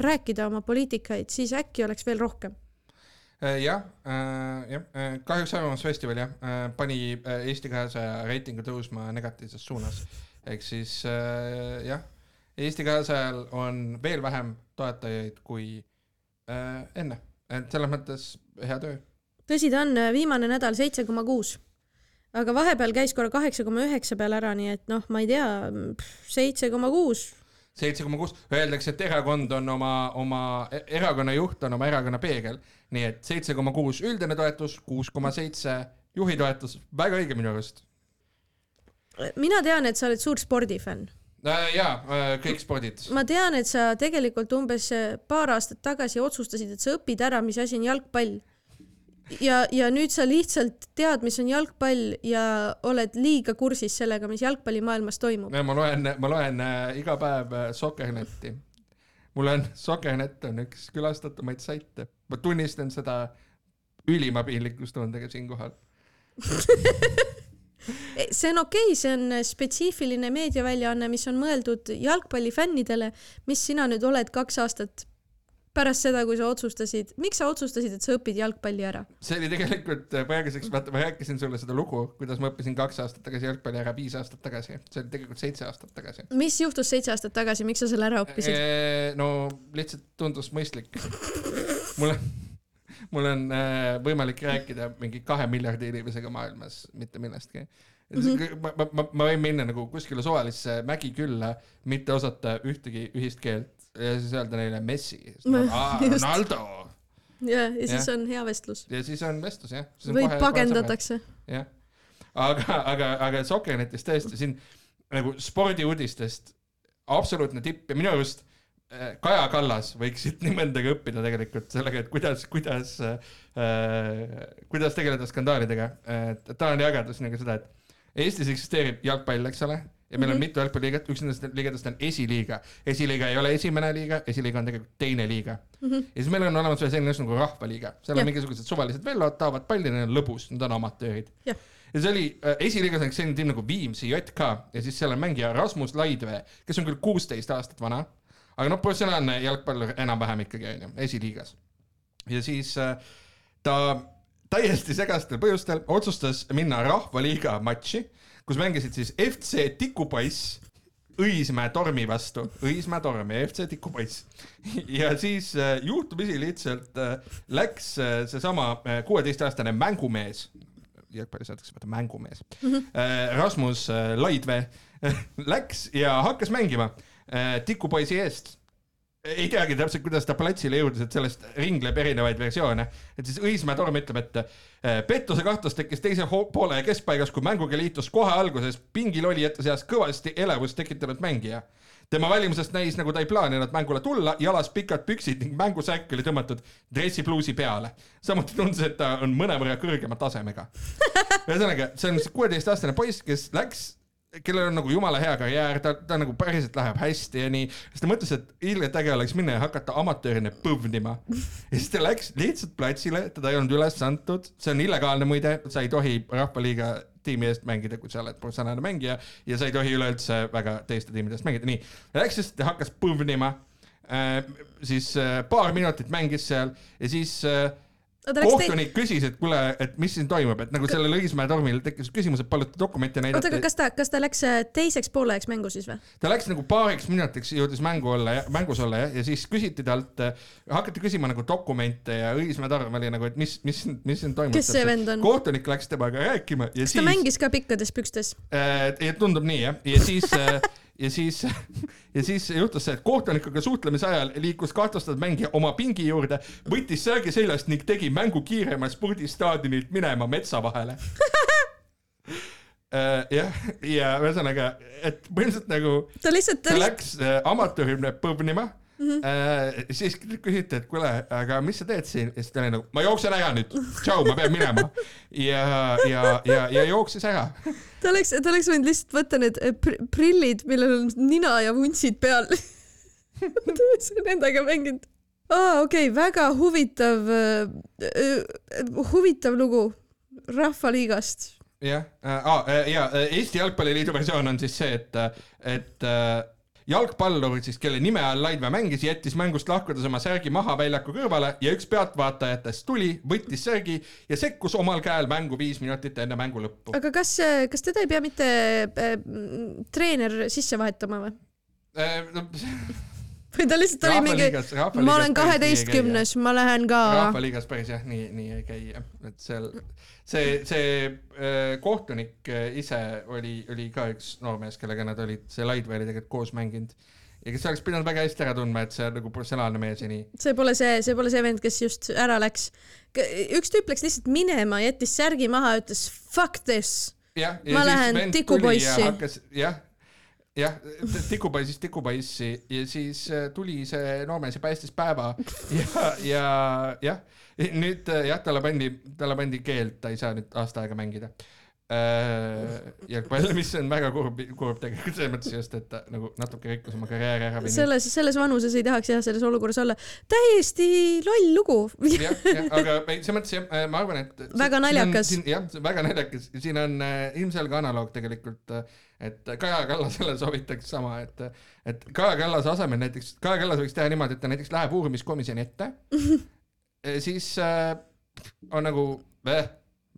rääkida oma poliitikaid, siis äkki oleks veel rohkem jah, äh, jah, äh, kahjuks Arvamusfestival jah, pani Eesti kahesaja reitingu tõusma negatiivses suunas. ehk siis jah, Eesti kahesajal on veel vähem toetajaid kui enne, et selles mõttes hea töö. tõsi ta on, viimane nädal seitse koma kuus aga vahepeal käis korra kaheksa koma üheksa peal ära, nii et noh, ma ei tea, seitse koma kuus seitse koma kuus, öeldakse, et erakond on oma, oma, erakonna juht on oma erakonna peegel. nii et seitse koma kuus üldine toetus, kuus koma seitse juhi toetus, väga õige minu arust. mina tean, et sa oled suur spordifänn äh,. jaa äh,, kõik spordid. ma tean, et sa tegelikult umbes paar aastat tagasi otsustasid, et sa õpid ära, mis asi on jalgpall ja, ja nüüd sa lihtsalt tead, mis on jalgpall ja oled liiga kursis sellega, mis jalgpallimaailmas toimub. ma loen, ma loen äh, iga päev äh, Soccernetti. mul on, Soccernet on üks külastatumaid saite, ma tunnistan seda ülima piinlikkustundega siinkohal see on okei okay,, see on spetsiifiline meediaväljaanne, mis on mõeldud jalgpallifännidele, mis sina nüüd oled kaks aastat pärast seda, kui sa otsustasid, miks sa otsustasid, et sa õpid jalgpalli ära? see oli tegelikult äh, praeguseks, vaata, ma rääkisin sulle seda lugu, kuidas ma õppisin kaks aastat tagasi jalgpalli ära, viis aastat tagasi, see oli tegelikult seitse aastat tagasi. mis juhtus seitse aastat tagasi, miks sa selle ära õppisid? no lihtsalt tundus mõistlik. mul on, mul on äh, võimalik rääkida mingi kahe miljardi inimesega maailmas, mitte millestki Mm -hmm. ma, ma, ma, ma võin minna nagu kuskile suvalisse mägikülla, mitte osata ühtegi ühist keelt ja siis öelda neile Messi, Ronaldo. ja, ja siis ja. on hea vestlus. ja siis on vestlus jah. või pagendatakse. jah, aga, aga, aga Soccernetis tõesti siin nagu spordiuudistest absoluutne tipp ja minu arust äh, Kaja Kallas võiks siit nii mõndagi õppida tegelikult sellega, et kuidas, kuidas äh,, kuidas tegeleda skandaalidega. et ta on jaganud ühesõnaga seda, et Eestis eksisteerib jalgpall, eks ole, ja meil on Mhm. mitu jalgpalliliigat, üks nendest liigadest on esiliiga. esiliiga ei ole esimene liiga, esiliiga on tegelikult teine liiga. Mhm. ja siis meil on olemas veel selline asi nagu rahvaliiga, seal Jah. on mingisugused suvalised vellod, taovad palli, neil on lõbus, nad on amatöörid. Jah. ja see oli äh, esiliigas on selline tiim nagu Viimsi JK ja siis seal on mängija Rasmus Laidvee, kes on küll kuusteist aastat vana, aga noh, professionaalne jalgpallur enam-vähem ikkagi onju, esiliigas. ja siis äh, ta täiesti segastel põhjustel otsustas minna Rahvaliiga matši, kus mängisid siis FC Tikupoiss Õismäe tormi vastu, Õismäe torm ja FC Tikupoiss. ja siis äh, juhtumisi lihtsalt äh, läks äh, seesama kuueteistaastane mängumees, jalgpallis öeldakse vaata mängumees mm, -hmm. Rasmus Laidvee läks ja hakkas mängima Tikupoisi eest ei teagi täpselt, kuidas ta platsile jõudis, et sellest ringleb erinevaid versioone. et siis Õismäe torm ütleb, et eh, pettuse kahtlus tekkis teise poole keskpaigas, kui mänguga liitus kohe alguses pingil olijate seas kõvasti elevust tekitanud mängija. tema välimusest näis, nagu ta ei plaaninud mängule tulla, jalas pikad püksid ning mängusärk oli tõmmatud dressipluusi peale. samuti tundus, et ta on mõnevõrra kõrgema tasemega. ühesõnaga, see on kuueteistaastane poiss, kes läks kellel on nagu jumala hea karjäär, ta, ta nagu päriselt läheb hästi ja nii, siis ta mõtles, et ilgelt äge oleks minna ja hakata amatöörina põvnima. ja siis ta läks lihtsalt platsile, teda ei olnud üles antud, see on illegaalne muide, sa ei tohi Rahvaliiga tiimi eest mängida, kui sa oled professionaalne mängija ja sa ei tohi üleüldse väga teiste tiimide eest mängida, nii. Läks lihtsalt ja hakkas põvnima äh,, siis äh, paar minutit mängis seal ja siis äh, kohtunik küsis, et kuule, et mis siin toimub, et nagu sellel Õismäe tormil tekkis küsimus, et paluti dokumente oota, näidata aga. kas ta, kas ta läks äh, teiseks pooleks mängu siis või? ta läks nagu paariks minutiks jõudis mängu olla ja mängus olla jah, ja siis küsiti talt, hakati küsima nagu dokumente ja Õismäe torm oli nagu, et mis, mis, mis siin toimub. Kes see vend on? kohtunik läks temaga rääkima ja kas siis ta. mängis ka pikkades pükstes? äh,. tundub nii jah, ja siis äh, ja siis, ja siis juhtus see, et kohtunikuga suhtlemise ajal liikus kahtlustatud mängija oma pingi juurde, võttis särgi seljast ning tegi mängu kiiremalt spordistaadionilt minema metsa vahele. jah, ja ühesõnaga, et põhimõtteliselt nagu ta lihtsalt, ta ta lihtsalt, läks äh, amatöörina põbnima mm. -hmm. Äh, siis küsiti, et kuule, aga mis sa teed siin ja siis ta oli nagu, ma jooksen ära nüüd, tšau, ma pean minema. ja, ja, ja, ja jooksis ära. ta oleks, ta oleks võinud lihtsalt võtta need äh, pr- prillid, millel on nina ja vuntsid peal. ta oleks nendega mänginud. aa, okei okay,, väga huvitav äh,, huvitav lugu Rahvaliigast. jah ja Eesti Jalgpalliliidu versioon on siis see, et, et jalgpallur siis, kelle nime all Laidvee mängis, jättis mängust lahkudes oma särgi maha väljaku kõrvale ja üks pealtvaatajatest tuli, võttis särgi ja sekkus omal käel mängu viis minutit enne mängu lõppu. aga kas, kas teda ei pea mitte äh, treener sisse vahetama või? või ta lihtsalt oli mingi, ma olen kaheteistkümnes, ma lähen ka. rahvaliigas päris jah, nii, nii ei käi et seal see, see äh, kohtunik äh, ise oli, oli ka üks noormees, kellega nad olid, see Laidvee oli tegelikult koos mänginud ja kes oleks pidanud väga hästi ära tundma, et see on nagu professionaalne mees ja nii. see pole see, see pole see vend, kes just ära läks. üks tüüp läks lihtsalt minema, jättis särgi maha, ütles fuck this. Ma lähen tikupoissi. jah, jah, tikupoisist tikupoissi ja siis äh, tuli see noormees ja päästis päeva ja, ja jah, nüüd äh, jah, talle pandi, talle pandi keeld, ta ei saa nüüd aasta aega mängida äh, jalgpalli, mis on väga kurb, kurb tegelikult selles mõttes just, et ta nagu natuke rikkus oma karjääri ära selles, selles vanuses ei tahaks jah selles olukorras olla. täiesti loll lugu. jah, jah, aga selles mõttes jah, ma arvan, et Väga naljakas. jah, väga naljakas, siin on äh, ilmselge analoog tegelikult, et Kaja Kallasele soovitaks sama, et, et Kaja Kallase asemel näiteks, Kaja Kallas võiks teha niimoodi, et ta näiteks läheb uurimiskomisjoni ette, siis äh, on nagu, ma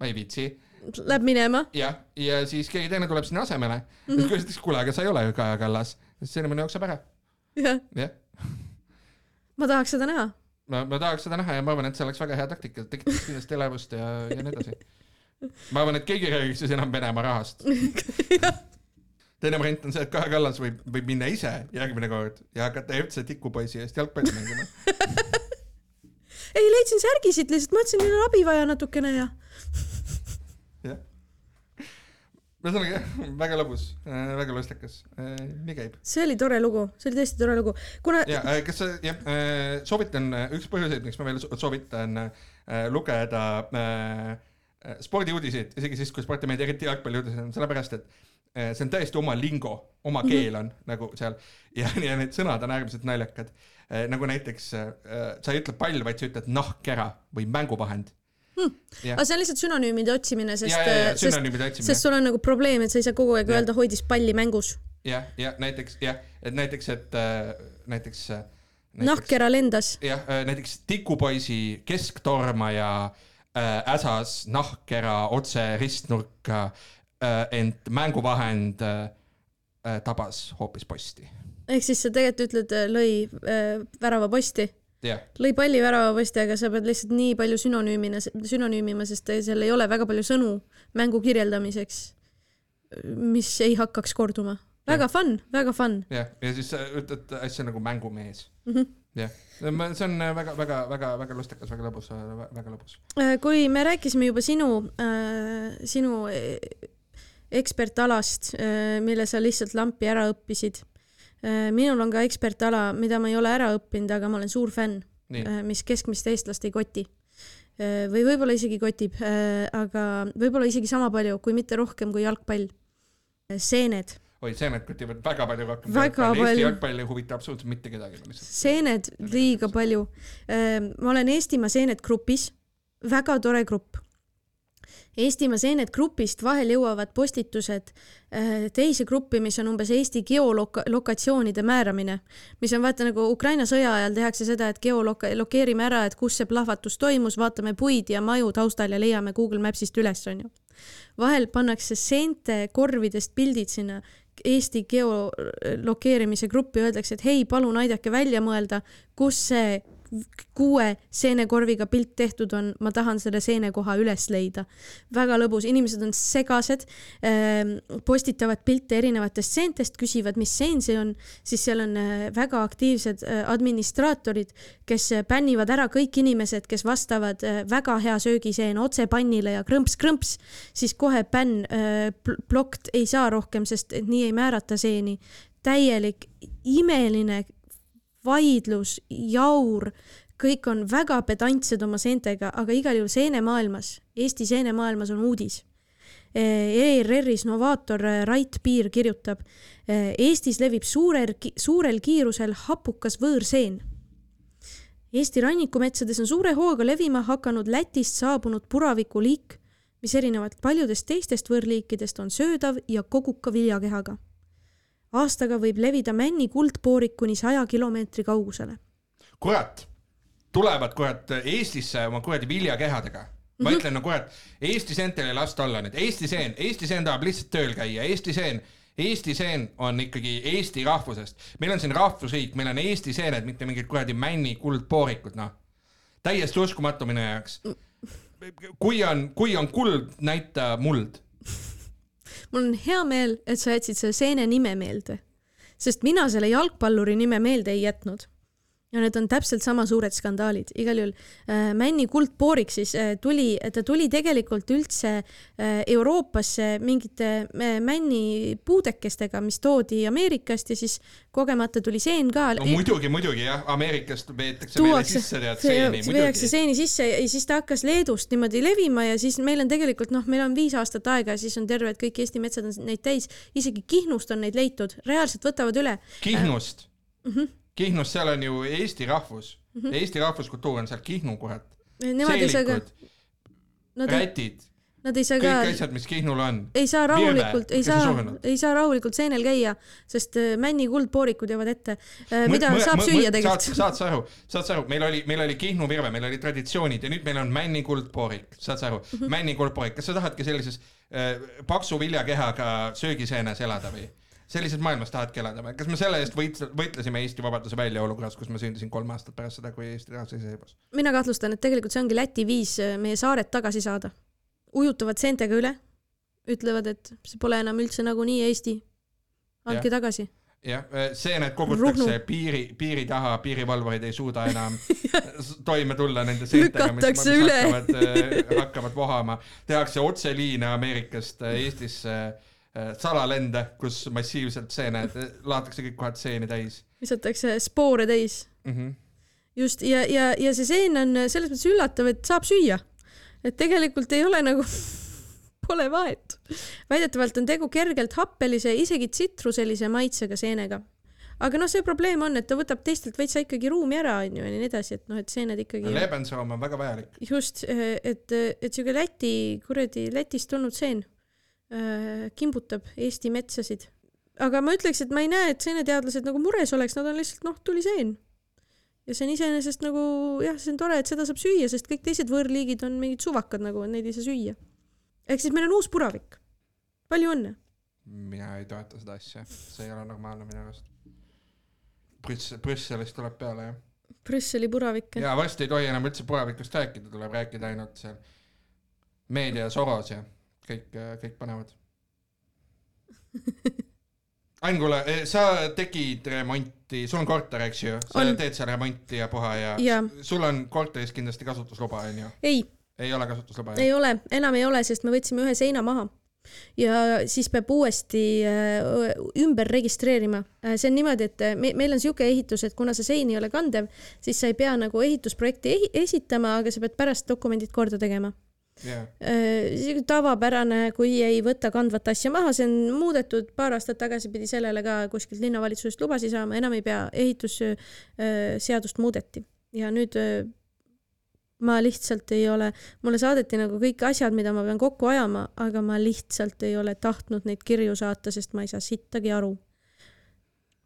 ei viitsi Läheb minema. jah, ja siis keegi teine tuleb sinna asemele mm, -hmm. siis küsitakse, kuule, aga sa ei ole ju Kaja Kallas, siis see inimene jookseb ära, jah, jah ma tahaks seda näha. ma, ma tahaks seda näha ja ma arvan, et see oleks väga hea taktika, tekitaks kindlasti elevust ja, ja nii edasi. ma arvan, et keegi ei räägiks siis enam Venemaa rahast. teine variant on see, et Kaja Kallas võib, võib minna ise järgmine kord ja hakata FC tikupoisi eest jalgpalli mängima. ei, leidsin särgi siit lihtsalt, mõtlesin, neil on abi vaja natukene ja. jah. Ühesõnaga jah, väga lõbus, väga lustakas, nii käib. see oli tore lugu, see oli tõesti tore lugu, kuna ja äh, kas sa jah, soovitan, üks põhjuseid, miks ma veel so- soovitan äh, lugeda äh, äh, spordiuudiseid, isegi siis, kui meeldi, eriti jalgpalliuudised, on sellepärast, et äh, see on täiesti oma lingo, oma keel on nagu seal ja, ja need sõnad on äärmiselt naljakad. nagu näiteks äh, sa ei ütle pall, vaid sa ütled nahkkera või mänguvahend. jah, aga see on lihtsalt sünonüümide otsimine, sest ja, ja, ja, sest, sest. sul on nagu probleem, et sa ei saa kogu aeg Jah. öelda hoidis palli mängus. jah, ja näiteks jah, et näiteks, et äh, näiteks, äh, näiteks nahkkera lendas. jah, näiteks tikupoisi kesktormaja äh, äsas nahkkera otse ristnurka äh,, ent mänguvahend äh, äh, tabas hoopis posti. ehk siis sa tegelikult ütled, lõi äh, väravaposti, jah, lõi palli väravaposti, aga sa pead lihtsalt nii palju sünonüümina, sünonüümima, sest seal ei ole väga palju sõnu mängu kirjeldamiseks, mis ei hakkaks korduma. väga fun, väga fun. jah, ja siis sa ütled asja nagu mängumees Mhm. jah, see on väga-väga-väga-väga lustakas, väga lõbus, väga lõbus. Äh, kui me rääkisime juba sinu, sinu eh, ekspertalast, mille sa lihtsalt lampi ära õppisid. Minul on ka ekspertala, mida ma ei ole ära õppinud, aga ma olen suur fänn, nii, mis keskmist eestlast ei koti. või võib-olla isegi kotib, aga võib-olla isegi sama palju, kui mitte rohkem kui jalgpall. seened, oi, seened kütivad väga palju rohkem. Väga Eesti palju. jalgpall ei huvita absoluutselt mitte kedagi. seened liiga palju. ma olen Eestimaa Seened grupis, väga tore grupp. Eestimaa Seened grupist vahel jõuavad postitused äh, teise gruppi, mis on umbes Eesti geolokatsioonide määramine, mis on vaata nagu Ukraina sõja ajal tehakse seda, et geoloka-, lokeerime ära, et kus see plahvatus toimus, vaatame puid ja maju taustal ja leiame Google Mapsist üles, onju. vahel pannakse seente korvidest pildid sinna Eesti geolokeerimise gruppi, öeldakse, et hei, palun aidake välja mõelda, kus see kuue seenekorviga pilt tehtud on, ma tahan selle seenekoha üles leida. väga lõbus, inimesed on segased, postitavad pilte erinevatest seentest, küsivad, mis seen see on, siis seal on äh, väga aktiivsed äh, administraatorid, kes äh, bännivad ära kõik inimesed, kes vastavad äh, väga hea söögiseen otse pannile ja krõmps-krõmps, siis kohe bänn blokt ei saa rohkem, sest nii ei määrata seeni. täielik imeline vaidlus, jaur, kõik on väga pedantsed oma seentega, aga igal juhul seenemaailmas, Eesti seenemaailmas on uudis. ERR-is novaator Rait Piir kirjutab, Eestis levib suurel, suurel kiirusel hapukas võõrseen. Eesti rannikumetsades on suure hooga levima hakanud Lätist saabunud puravikuliik, mis erinevalt paljudest teistest võõrliikidest on söödav ja koguka viljakehaga aastaga võib levida männi kuldpoorik kuni saja kilomeetri kaugusele. kurat, tulevad kurat Eestisse oma kuradi viljakehadega. ma Mhm. ütlen no kurat, Eesti seentel ei lasta olla nüüd, Eesti seen, Eesti seen tahab lihtsalt tööl käia, Eesti seen, Eesti seen on ikkagi Eesti rahvusest. meil on siin rahvusriik, meil on Eesti seened, mitte mingid kuradi männi kuldpoorikud, noh. täiesti uskumatu minu jaoks. kui on, kui on kuld, näita muld. Mul on hea meel, et sa jätsid selle seene nime meelde, sest mina selle jalgpalluri nime meelde ei jätnud. Ja need on täpselt sama suured skandaalid, igal juhul äh, Männi kuldpoorik siis äh, tuli, ta tuli tegelikult üldse äh, Euroopasse mingite äh, männi puudekestega, mis toodi Ameerikast ja siis kogemata tuli seen ka. no muidugi, muidugi jah, Ameerikast veetakse meile tuuakse, sisse tead seeni, veetakse seeni sisse ja siis ta hakkas Leedust niimoodi levima ja siis meil on tegelikult noh, meil on viis aastat aega ja siis on terved kõik Eesti metsad on neid täis, isegi Kihnust on neid leitud, reaalselt võtavad üle. Kihnust mm. -hmm. Kihnus, seal on ju Eesti rahvus mm, -hmm. Eesti rahvuskultuur on seal Kihnu kurat. Nemad ei saa ka, rätid, nad ei saa kõik ka, asjad, mis Kihnul on. ei saa rahulikult, ei saa ei saa rahulikult seenel käia, sest äh, Männi kuldpoorikud jäävad ette, mida saab süüa saad, tegelikult. saad sa aru, saad sa aru, meil oli, meil oli Kihnu virve, meil oli traditsioonid ja nüüd meil on Männi kuldpoorik, saad sa aru mm. -hmm. Männi kuldpoorik, kas sa tahadki sellises äh, paksu viljakehaga söögiseenes elada või? Sellises maailmas tahadki elada või? kas me selle eest võit-, võitlesime Eesti vabaduse välja olukorras, kus ma sündisin kolm aastat pärast seda, kui Eesti rahvas iseseisvus? mina kahtlustan, et tegelikult see ongi Läti viis äh, meie saared tagasi saada. ujutavad seentega üle, ütlevad, et see pole enam üldse nagunii Eesti. andke Jah. tagasi. jah, seened kogutakse piiri, piiri taha, piirivalvurid ei suuda enam toime tulla nende seentega, mis, mis üle. hakkavad, hakkavad vohama. tehakse otseliine Ameerikast Eestisse, äh, salalende, kus massiivselt seened, laotakse kõik kohad seeni täis visatakse spoore täis. mm. -hmm. just ja, ja, ja see seen on selles mõttes üllatav, et saab süüa. et tegelikult ei ole nagu, pole vahet. väidetavalt on tegu kergelt happelise, isegi tsitruselise maitsega seenega. aga noh, see probleem on, et ta võtab teistelt veitsa ikkagi ruumi ära, onju, ja nii edasi, et noh, et seened ikkagi. leebendusjoom on väga vajalik. just, et, et siuke Läti, kuradi Lätist tulnud seen äh, kimbutab Eesti metsasid. aga ma ütleks, et ma ei näe, et seeneteadlased nagu mures oleks, nad on lihtsalt noh, tuli seen. ja see on iseenesest nagu jah, see on tore, et seda saab süüa, sest kõik teised võõrliigid on mingid suvakad nagu, neid ei saa süüa. ehk siis meil on uus puravik. palju õnne. mina ei toeta seda asja, see ei ole normaalne minu arust. Brüssel, Brüsselist tuleb peale jah. Brüsseli puravik. ja varsti ei tohi enam üldse puravikust rääkida, tuleb rääkida ainult seal meedia Soros ja kõik, kõik panevad. Ain, kuule, sa tegid remonti, sul on korter, eks ju, sa On. teed seal remonti ja puha ja, Jaa. sul on korteris kindlasti kasutusluba, onju? ei, ei ole kasutusluba? ei ole, enam ei ole, sest me võtsime ühe seina maha. ja siis peab uuesti äh, ümber registreerima. see on niimoodi, et äh, me, meil on niisugune ehitus, et kuna see sein ei ole kandev, siis sa ei pea nagu ehitusprojekti ehi esitama, aga sa pead pärast dokumendid korda tegema. jah, tavapärane, kui ei võta kandvat asja maha, see on muudetud paar aastat tagasi pidi sellele ka kuskilt linnavalitsusest lubasid saama, enam ei pea, ehitusseadust muudeti. Ja nüüd öö, ma lihtsalt ei ole, mulle saadeti nagu kõik asjad, mida ma pean kokku ajama, aga ma lihtsalt ei ole tahtnud neid kirju saata, sest ma ei saa sittagi aru,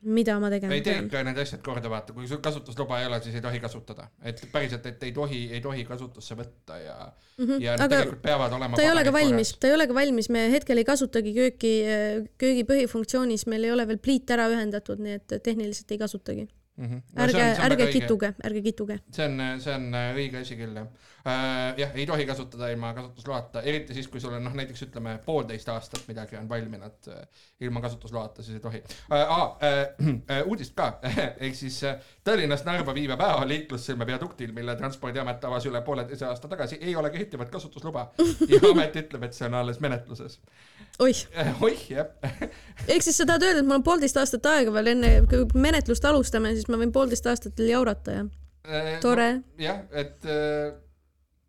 mida ma tegema ei tee pean. ikka need asjad korda, vaata, kui sul kasutusluba ei ole, siis ei tohi kasutada, et päriselt, et ei tohi, ei tohi kasutusse võtta ja mm, -hmm. ja aga tegelikult peavad olema ta ei ole ka valmis, ta ei ole ka valmis, me hetkel ei kasutagi kööki, köögi põhifunktsioonis, meil ei ole veel pliit ära ühendatud, nii et tehniliselt ei kasutagi. mm. -hmm. ärge, ärge. kituge, ärge kituge. see on, see on äh, õige asi küll jah äh,. jah, ei tohi kasutada ilma kasutusloata, eriti siis, kui sul on noh, näiteks ütleme poolteist aastat midagi on valminud äh, ilma kasutusloata, siis ei tohi äh,. Äh, äh, uudist ka, ehk siis äh, Tallinnast Narva viiva väeohaliiklussõlme viaduktil, mille Transpordiamet avas üle pooleteise aasta tagasi, ei ole kehtivat kasutusluba ja amet ütleb, et see on alles menetluses. Oih, oih jah, ehk siis sa tahad öelda, et mul on poolteist aastat aega veel enne, kui menetlust alustame, siis ma võin poolteist aastat veel jaurata ja tore no,. jah, et äh,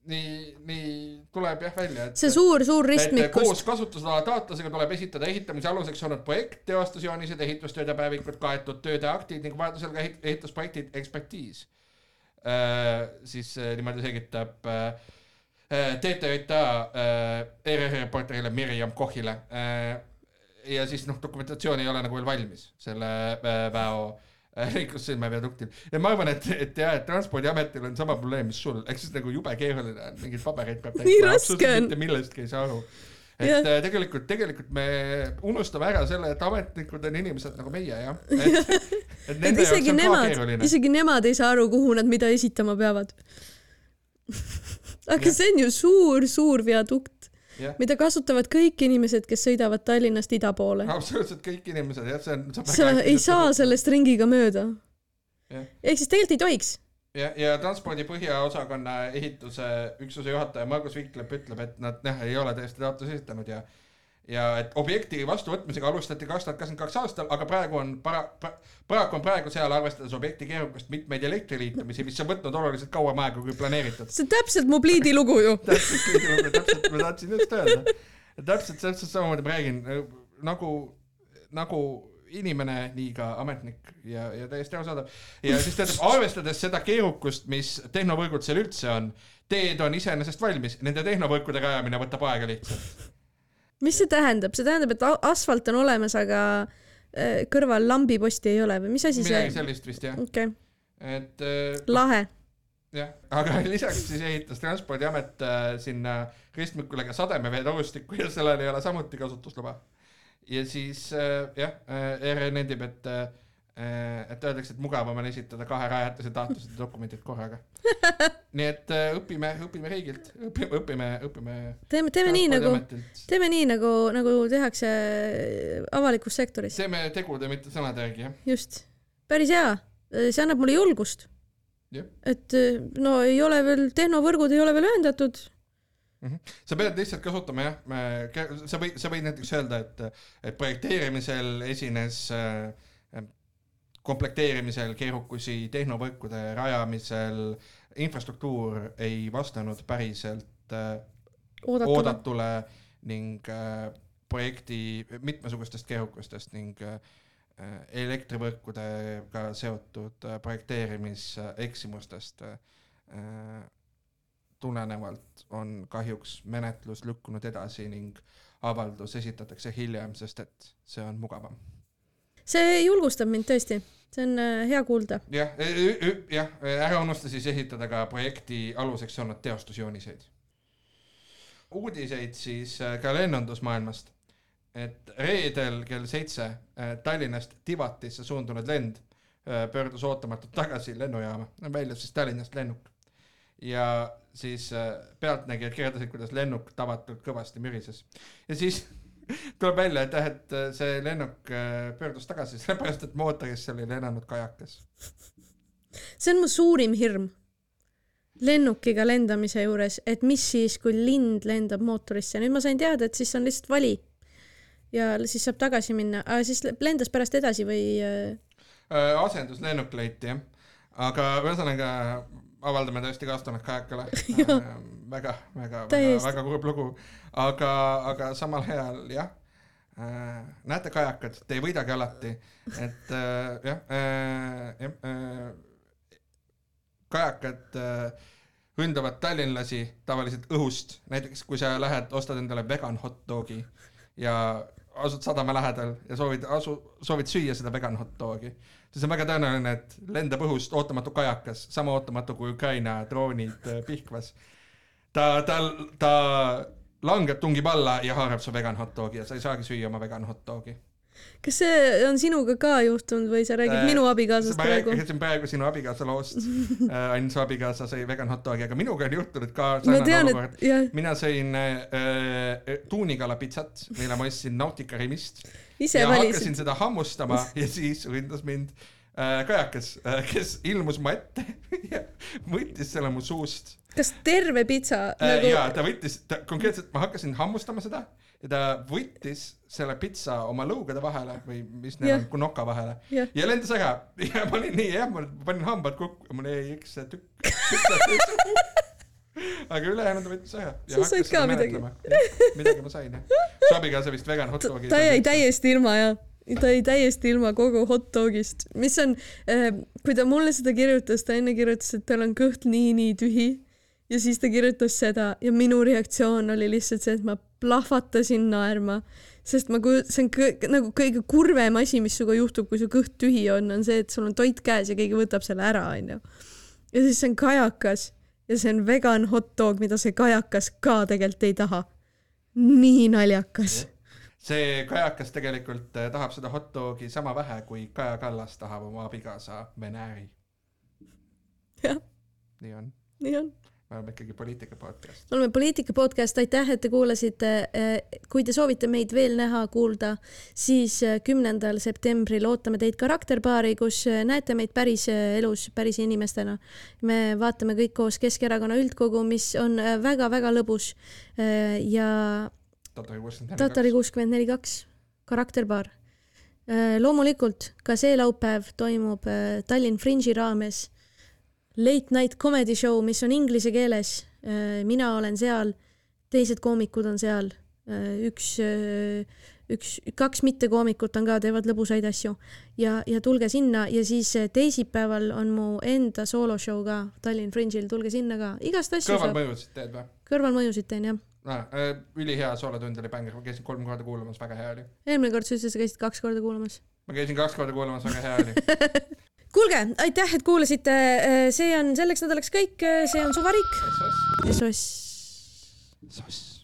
nii, nii tuleb jah välja, et see suur, suur et ristmikus koos kasutusloa taotlusega tuleb esitada ehitamise aluseks olnud projekt, teostusjoonised, ehitustööde päevikud, kaetud tööde aktid ning vajadusel ka ehit- ehitusprojektid, ekspertiis. siis äh, niimoodi selgitab äh, äh, TTJA äh, ERR reporterile Mirjam Kohile äh,. ja siis noh, dokumentatsioon ei ole nagu veel valmis selle väo liiklussõlme viaduktil ja ma arvan, et, et jah, et transpordiametil on sama probleem, mis sul, ehk siis nagu jube keeruline on, mingeid pabereid peab raske on. mitte millestki ei saa aru et Jah. yeah. tegelikult, tegelikult me unustame ära selle, et ametnikud on inimesed nagu meie jah, et, et et nende jaoks isegi on ka nemad, keeruline. isegi nemad ei saa aru, kuhu nad mida esitama peavad. aga Jah. see on ju suur-suur viadukt, mida kasutavad kõik inimesed, kes sõidavad Tallinnast ida poole. absoluutselt kõik inimesed jah, see on. sa ei saa. sellest ringiga mööda. Ehk siis tegelikult ei tohiks. ja, ja transpordi põhiosakonna ehituse üksuse juhataja Margus Viklep ütleb, et nad jah, ei ole tõesti taotluse esitanud ja ja et objekti vastuvõtmisega alustati kaks tuhat kakskümmend kaks aastal, aga praegu on para- pra,, paraku on praegu seal arvestades objekti keerukust mitmeid elektriliitumisi, mis on võtnud oluliselt kauem aega kui planeeritud. see on täpselt mu pliidi lugu ju. täpselt kõige lugu, täpselt ma tahtsin just öelda. täpselt, täpselt samamoodi ma räägin nagu, nagu inimene, nii ka ametnik ja, ja täiesti arusaadav. ja siis ütleb, arvestades seda keerukust, mis tehnovõrgud seal üldse on, teed on iseenesest valmis, nende tehnovõrkude rajamine võtab aega lihtsalt. Mis see tähendab, see tähendab, et asfalt on olemas, aga äh, kõrval lambiposti ei ole või mis asi midagi see? sellist vist jah, okei okay., et äh, lahe. jah, aga lisaks siis ehitas Transpordiamet äh, sinna ristmikule ka sademeveetorustikku ja sellel ei ole samuti kasutusluba. ja siis äh, jah äh,, ERR nendib, et äh, et öeldakse, et mugavam on esitada kahe rajatise taotlused ja dokumendid korraga. nii et äh, õpime, õpime riigilt, õpime, õpime, õpime. teeme, teeme nii nagu, teeme nii nagu, nagu tehakse avalikus sektoris, teeme tegude, mitte sõnade järgi jah. just. päris hea, see annab mulle julgust et no ei ole veel, tehnovõrgud ei ole veel ühendatud. sa pead lihtsalt kasutama jah, sa võid, sa võid näiteks öelda, et, et projekteerimisel esines äh, komplekteerimisel keerukusi, tehnovõrkude rajamisel, infrastruktuur ei vastanud päriselt äh, oodatule. oodatule ning äh, projekti mitmesugustest keerukustest ning äh, elektrivõrkudega seotud projekteerimiseksimustest tulenevalt on kahjuks menetlus lükkunud edasi ning avaldus esitatakse hiljem, sest et see on mugavam. See julgustab mind tõesti, see on äh, hea kuulda. jah, jah, ära unusta siis esitada ka projekti aluseks olnud teostusjooniseid. uudiseid siis äh, ka lennundusmaailmast, et reedel kell seitse äh, Tallinnast Tivatisse suundunud lend äh, pöördus ootamatult tagasi lennujaama, väljus siis Tallinnast lennuk. ja siis äh, pealtnägijad kirjeldasid, kuidas lennuk tavatult kõvasti mürises ja siis tuleb välja, et jah, et äh, see lennuk äh, pöördus tagasi sellepärast, et mootorisse oli lennanud kajakas. see on mu suurim hirm lennukiga lendamise juures, et mis siis, kui lind lendab mootorisse, nüüd ma sain teada, et siis on lihtsalt vali. ja siis saab tagasi minna, aga siis lendas pärast edasi või äh, asenduslennuk leiti jah, aga ühesõnaga avaldame tõesti kaastunnet kajakale. Väga, väga, väga, väga kurb lugu, aga, aga samal ajal jah äh,, näete kajakad, te ei võidagi alati, et äh, jah äh,, jah äh,, kajakad äh, ründavad tallinlasi tavaliselt õhust, näiteks kui sa lähed, ostad endale vegan hot dogi ja asud sadama lähedal ja soovid asu, soovid süüa seda vegan hot dogi, siis on väga tõenäoline, et lendab õhust ootamatu kajakas, sama ootamatu kui Ukraina droonid äh, Pihkvas. ta, ta, ta langeb, tungib alla ja haarab su vegan hot dogi ja sa ei saagi süüa oma vegan hot dogi. kas see on sinuga ka juhtunud või sa räägid Äh, minu abikaasast ma praegu? rääkisin praegu sinu abikaasa loost äh,, ainult su abikaasa sõi vegan hot dogi, aga minuga on juhtunud ka ma sarnane olukord mina sõin äh, tuunikalapitsat, mille ma ostsin Nautica Rimist ja valisid hakkasin. seda hammustama ja siis ründas mind äh, kajakas äh,, kes ilmus mu ette ja võttis selle mu suust kas terve pitsa äh, nagu ja ta võttis, ta konkreetselt, ma hakkasin hammustama seda ja ta võttis selle pitsa oma lõugade vahele või mis Jah. on, kunoka vahele jah, ja lendas ära ja ma olin nii jah, ma panin hambad kokku ja mul jäi üks tükk aga ülejäänud võttis ära. Sa said ka midagi.. midagi ma sain jah. su abikaasa vist vegan hot dogi. ta jäi täiesti ilma ja ta jäi täiesti ilma kogu hot dogist, mis on, kui ta mulle seda kirjutas, ta enne kirjutas, et tal on kõht nii-nii tühi ja siis ta kirjutas seda ja minu reaktsioon oli lihtsalt see, et ma plahvatasin naerma, sest ma kuj-, see on kõ- nagu kõige kurvem asi, mis sinuga juhtub, kui su kõht tühi on, on see, et sul on toit käes ja keegi võtab selle ära, onju. ja siis see on kajakas ja see on vegan hot dog, mida see kajakas ka tegelikult ei taha. nii naljakas see kajakas tegelikult eh, tahab seda hot dogi sama vähe, kui Kaja Kallas tahab oma abikaasa venääri. Jah. nii on, nii on. Me oleme ikkagi poliitika podcast. me oleme Poliitika podcast, aitäh, et te kuulasite. kui te soovite meid veel näha, kuulda, siis äh, kümnendal septembril ootame teid karakterpaari, kus äh, näete meid päris elus, päris inimestena. me vaatame kõik koos Keskerakonna üldkogu, mis on väga-väga lõbus. ja Tatari kuuskümmend neli kaks, karakterpaar. loomulikult ka see laupäev toimub Tallinn Fringe'i raames late night comedy show, mis on inglise keeles. mina olen seal, teised koomikud on seal, üks, üks, kaks mittekoomikut on ka, teevad lõbusaid asju ja, ja tulge sinna ja siis äh, teisipäeval on mu enda sooloshow ka Tallinn Fringe'il, tulge sinna ka, igast asju saab. kõrvalmõjusid teed või? kõrvalmõjusid teen jah. Ah, ülihea soolotund oli bänger, ma käisin kolm korda kuulamas, väga hea oli. eelmine kord sa ütlesid, sa käisid kaks korda kuulamas. ma käisin kaks korda kuulamas, väga hea oli. kuulge, aitäh, et kuulasite, see on selleks nädalaks kõik, see on Suvariik. soss, SOS. soss.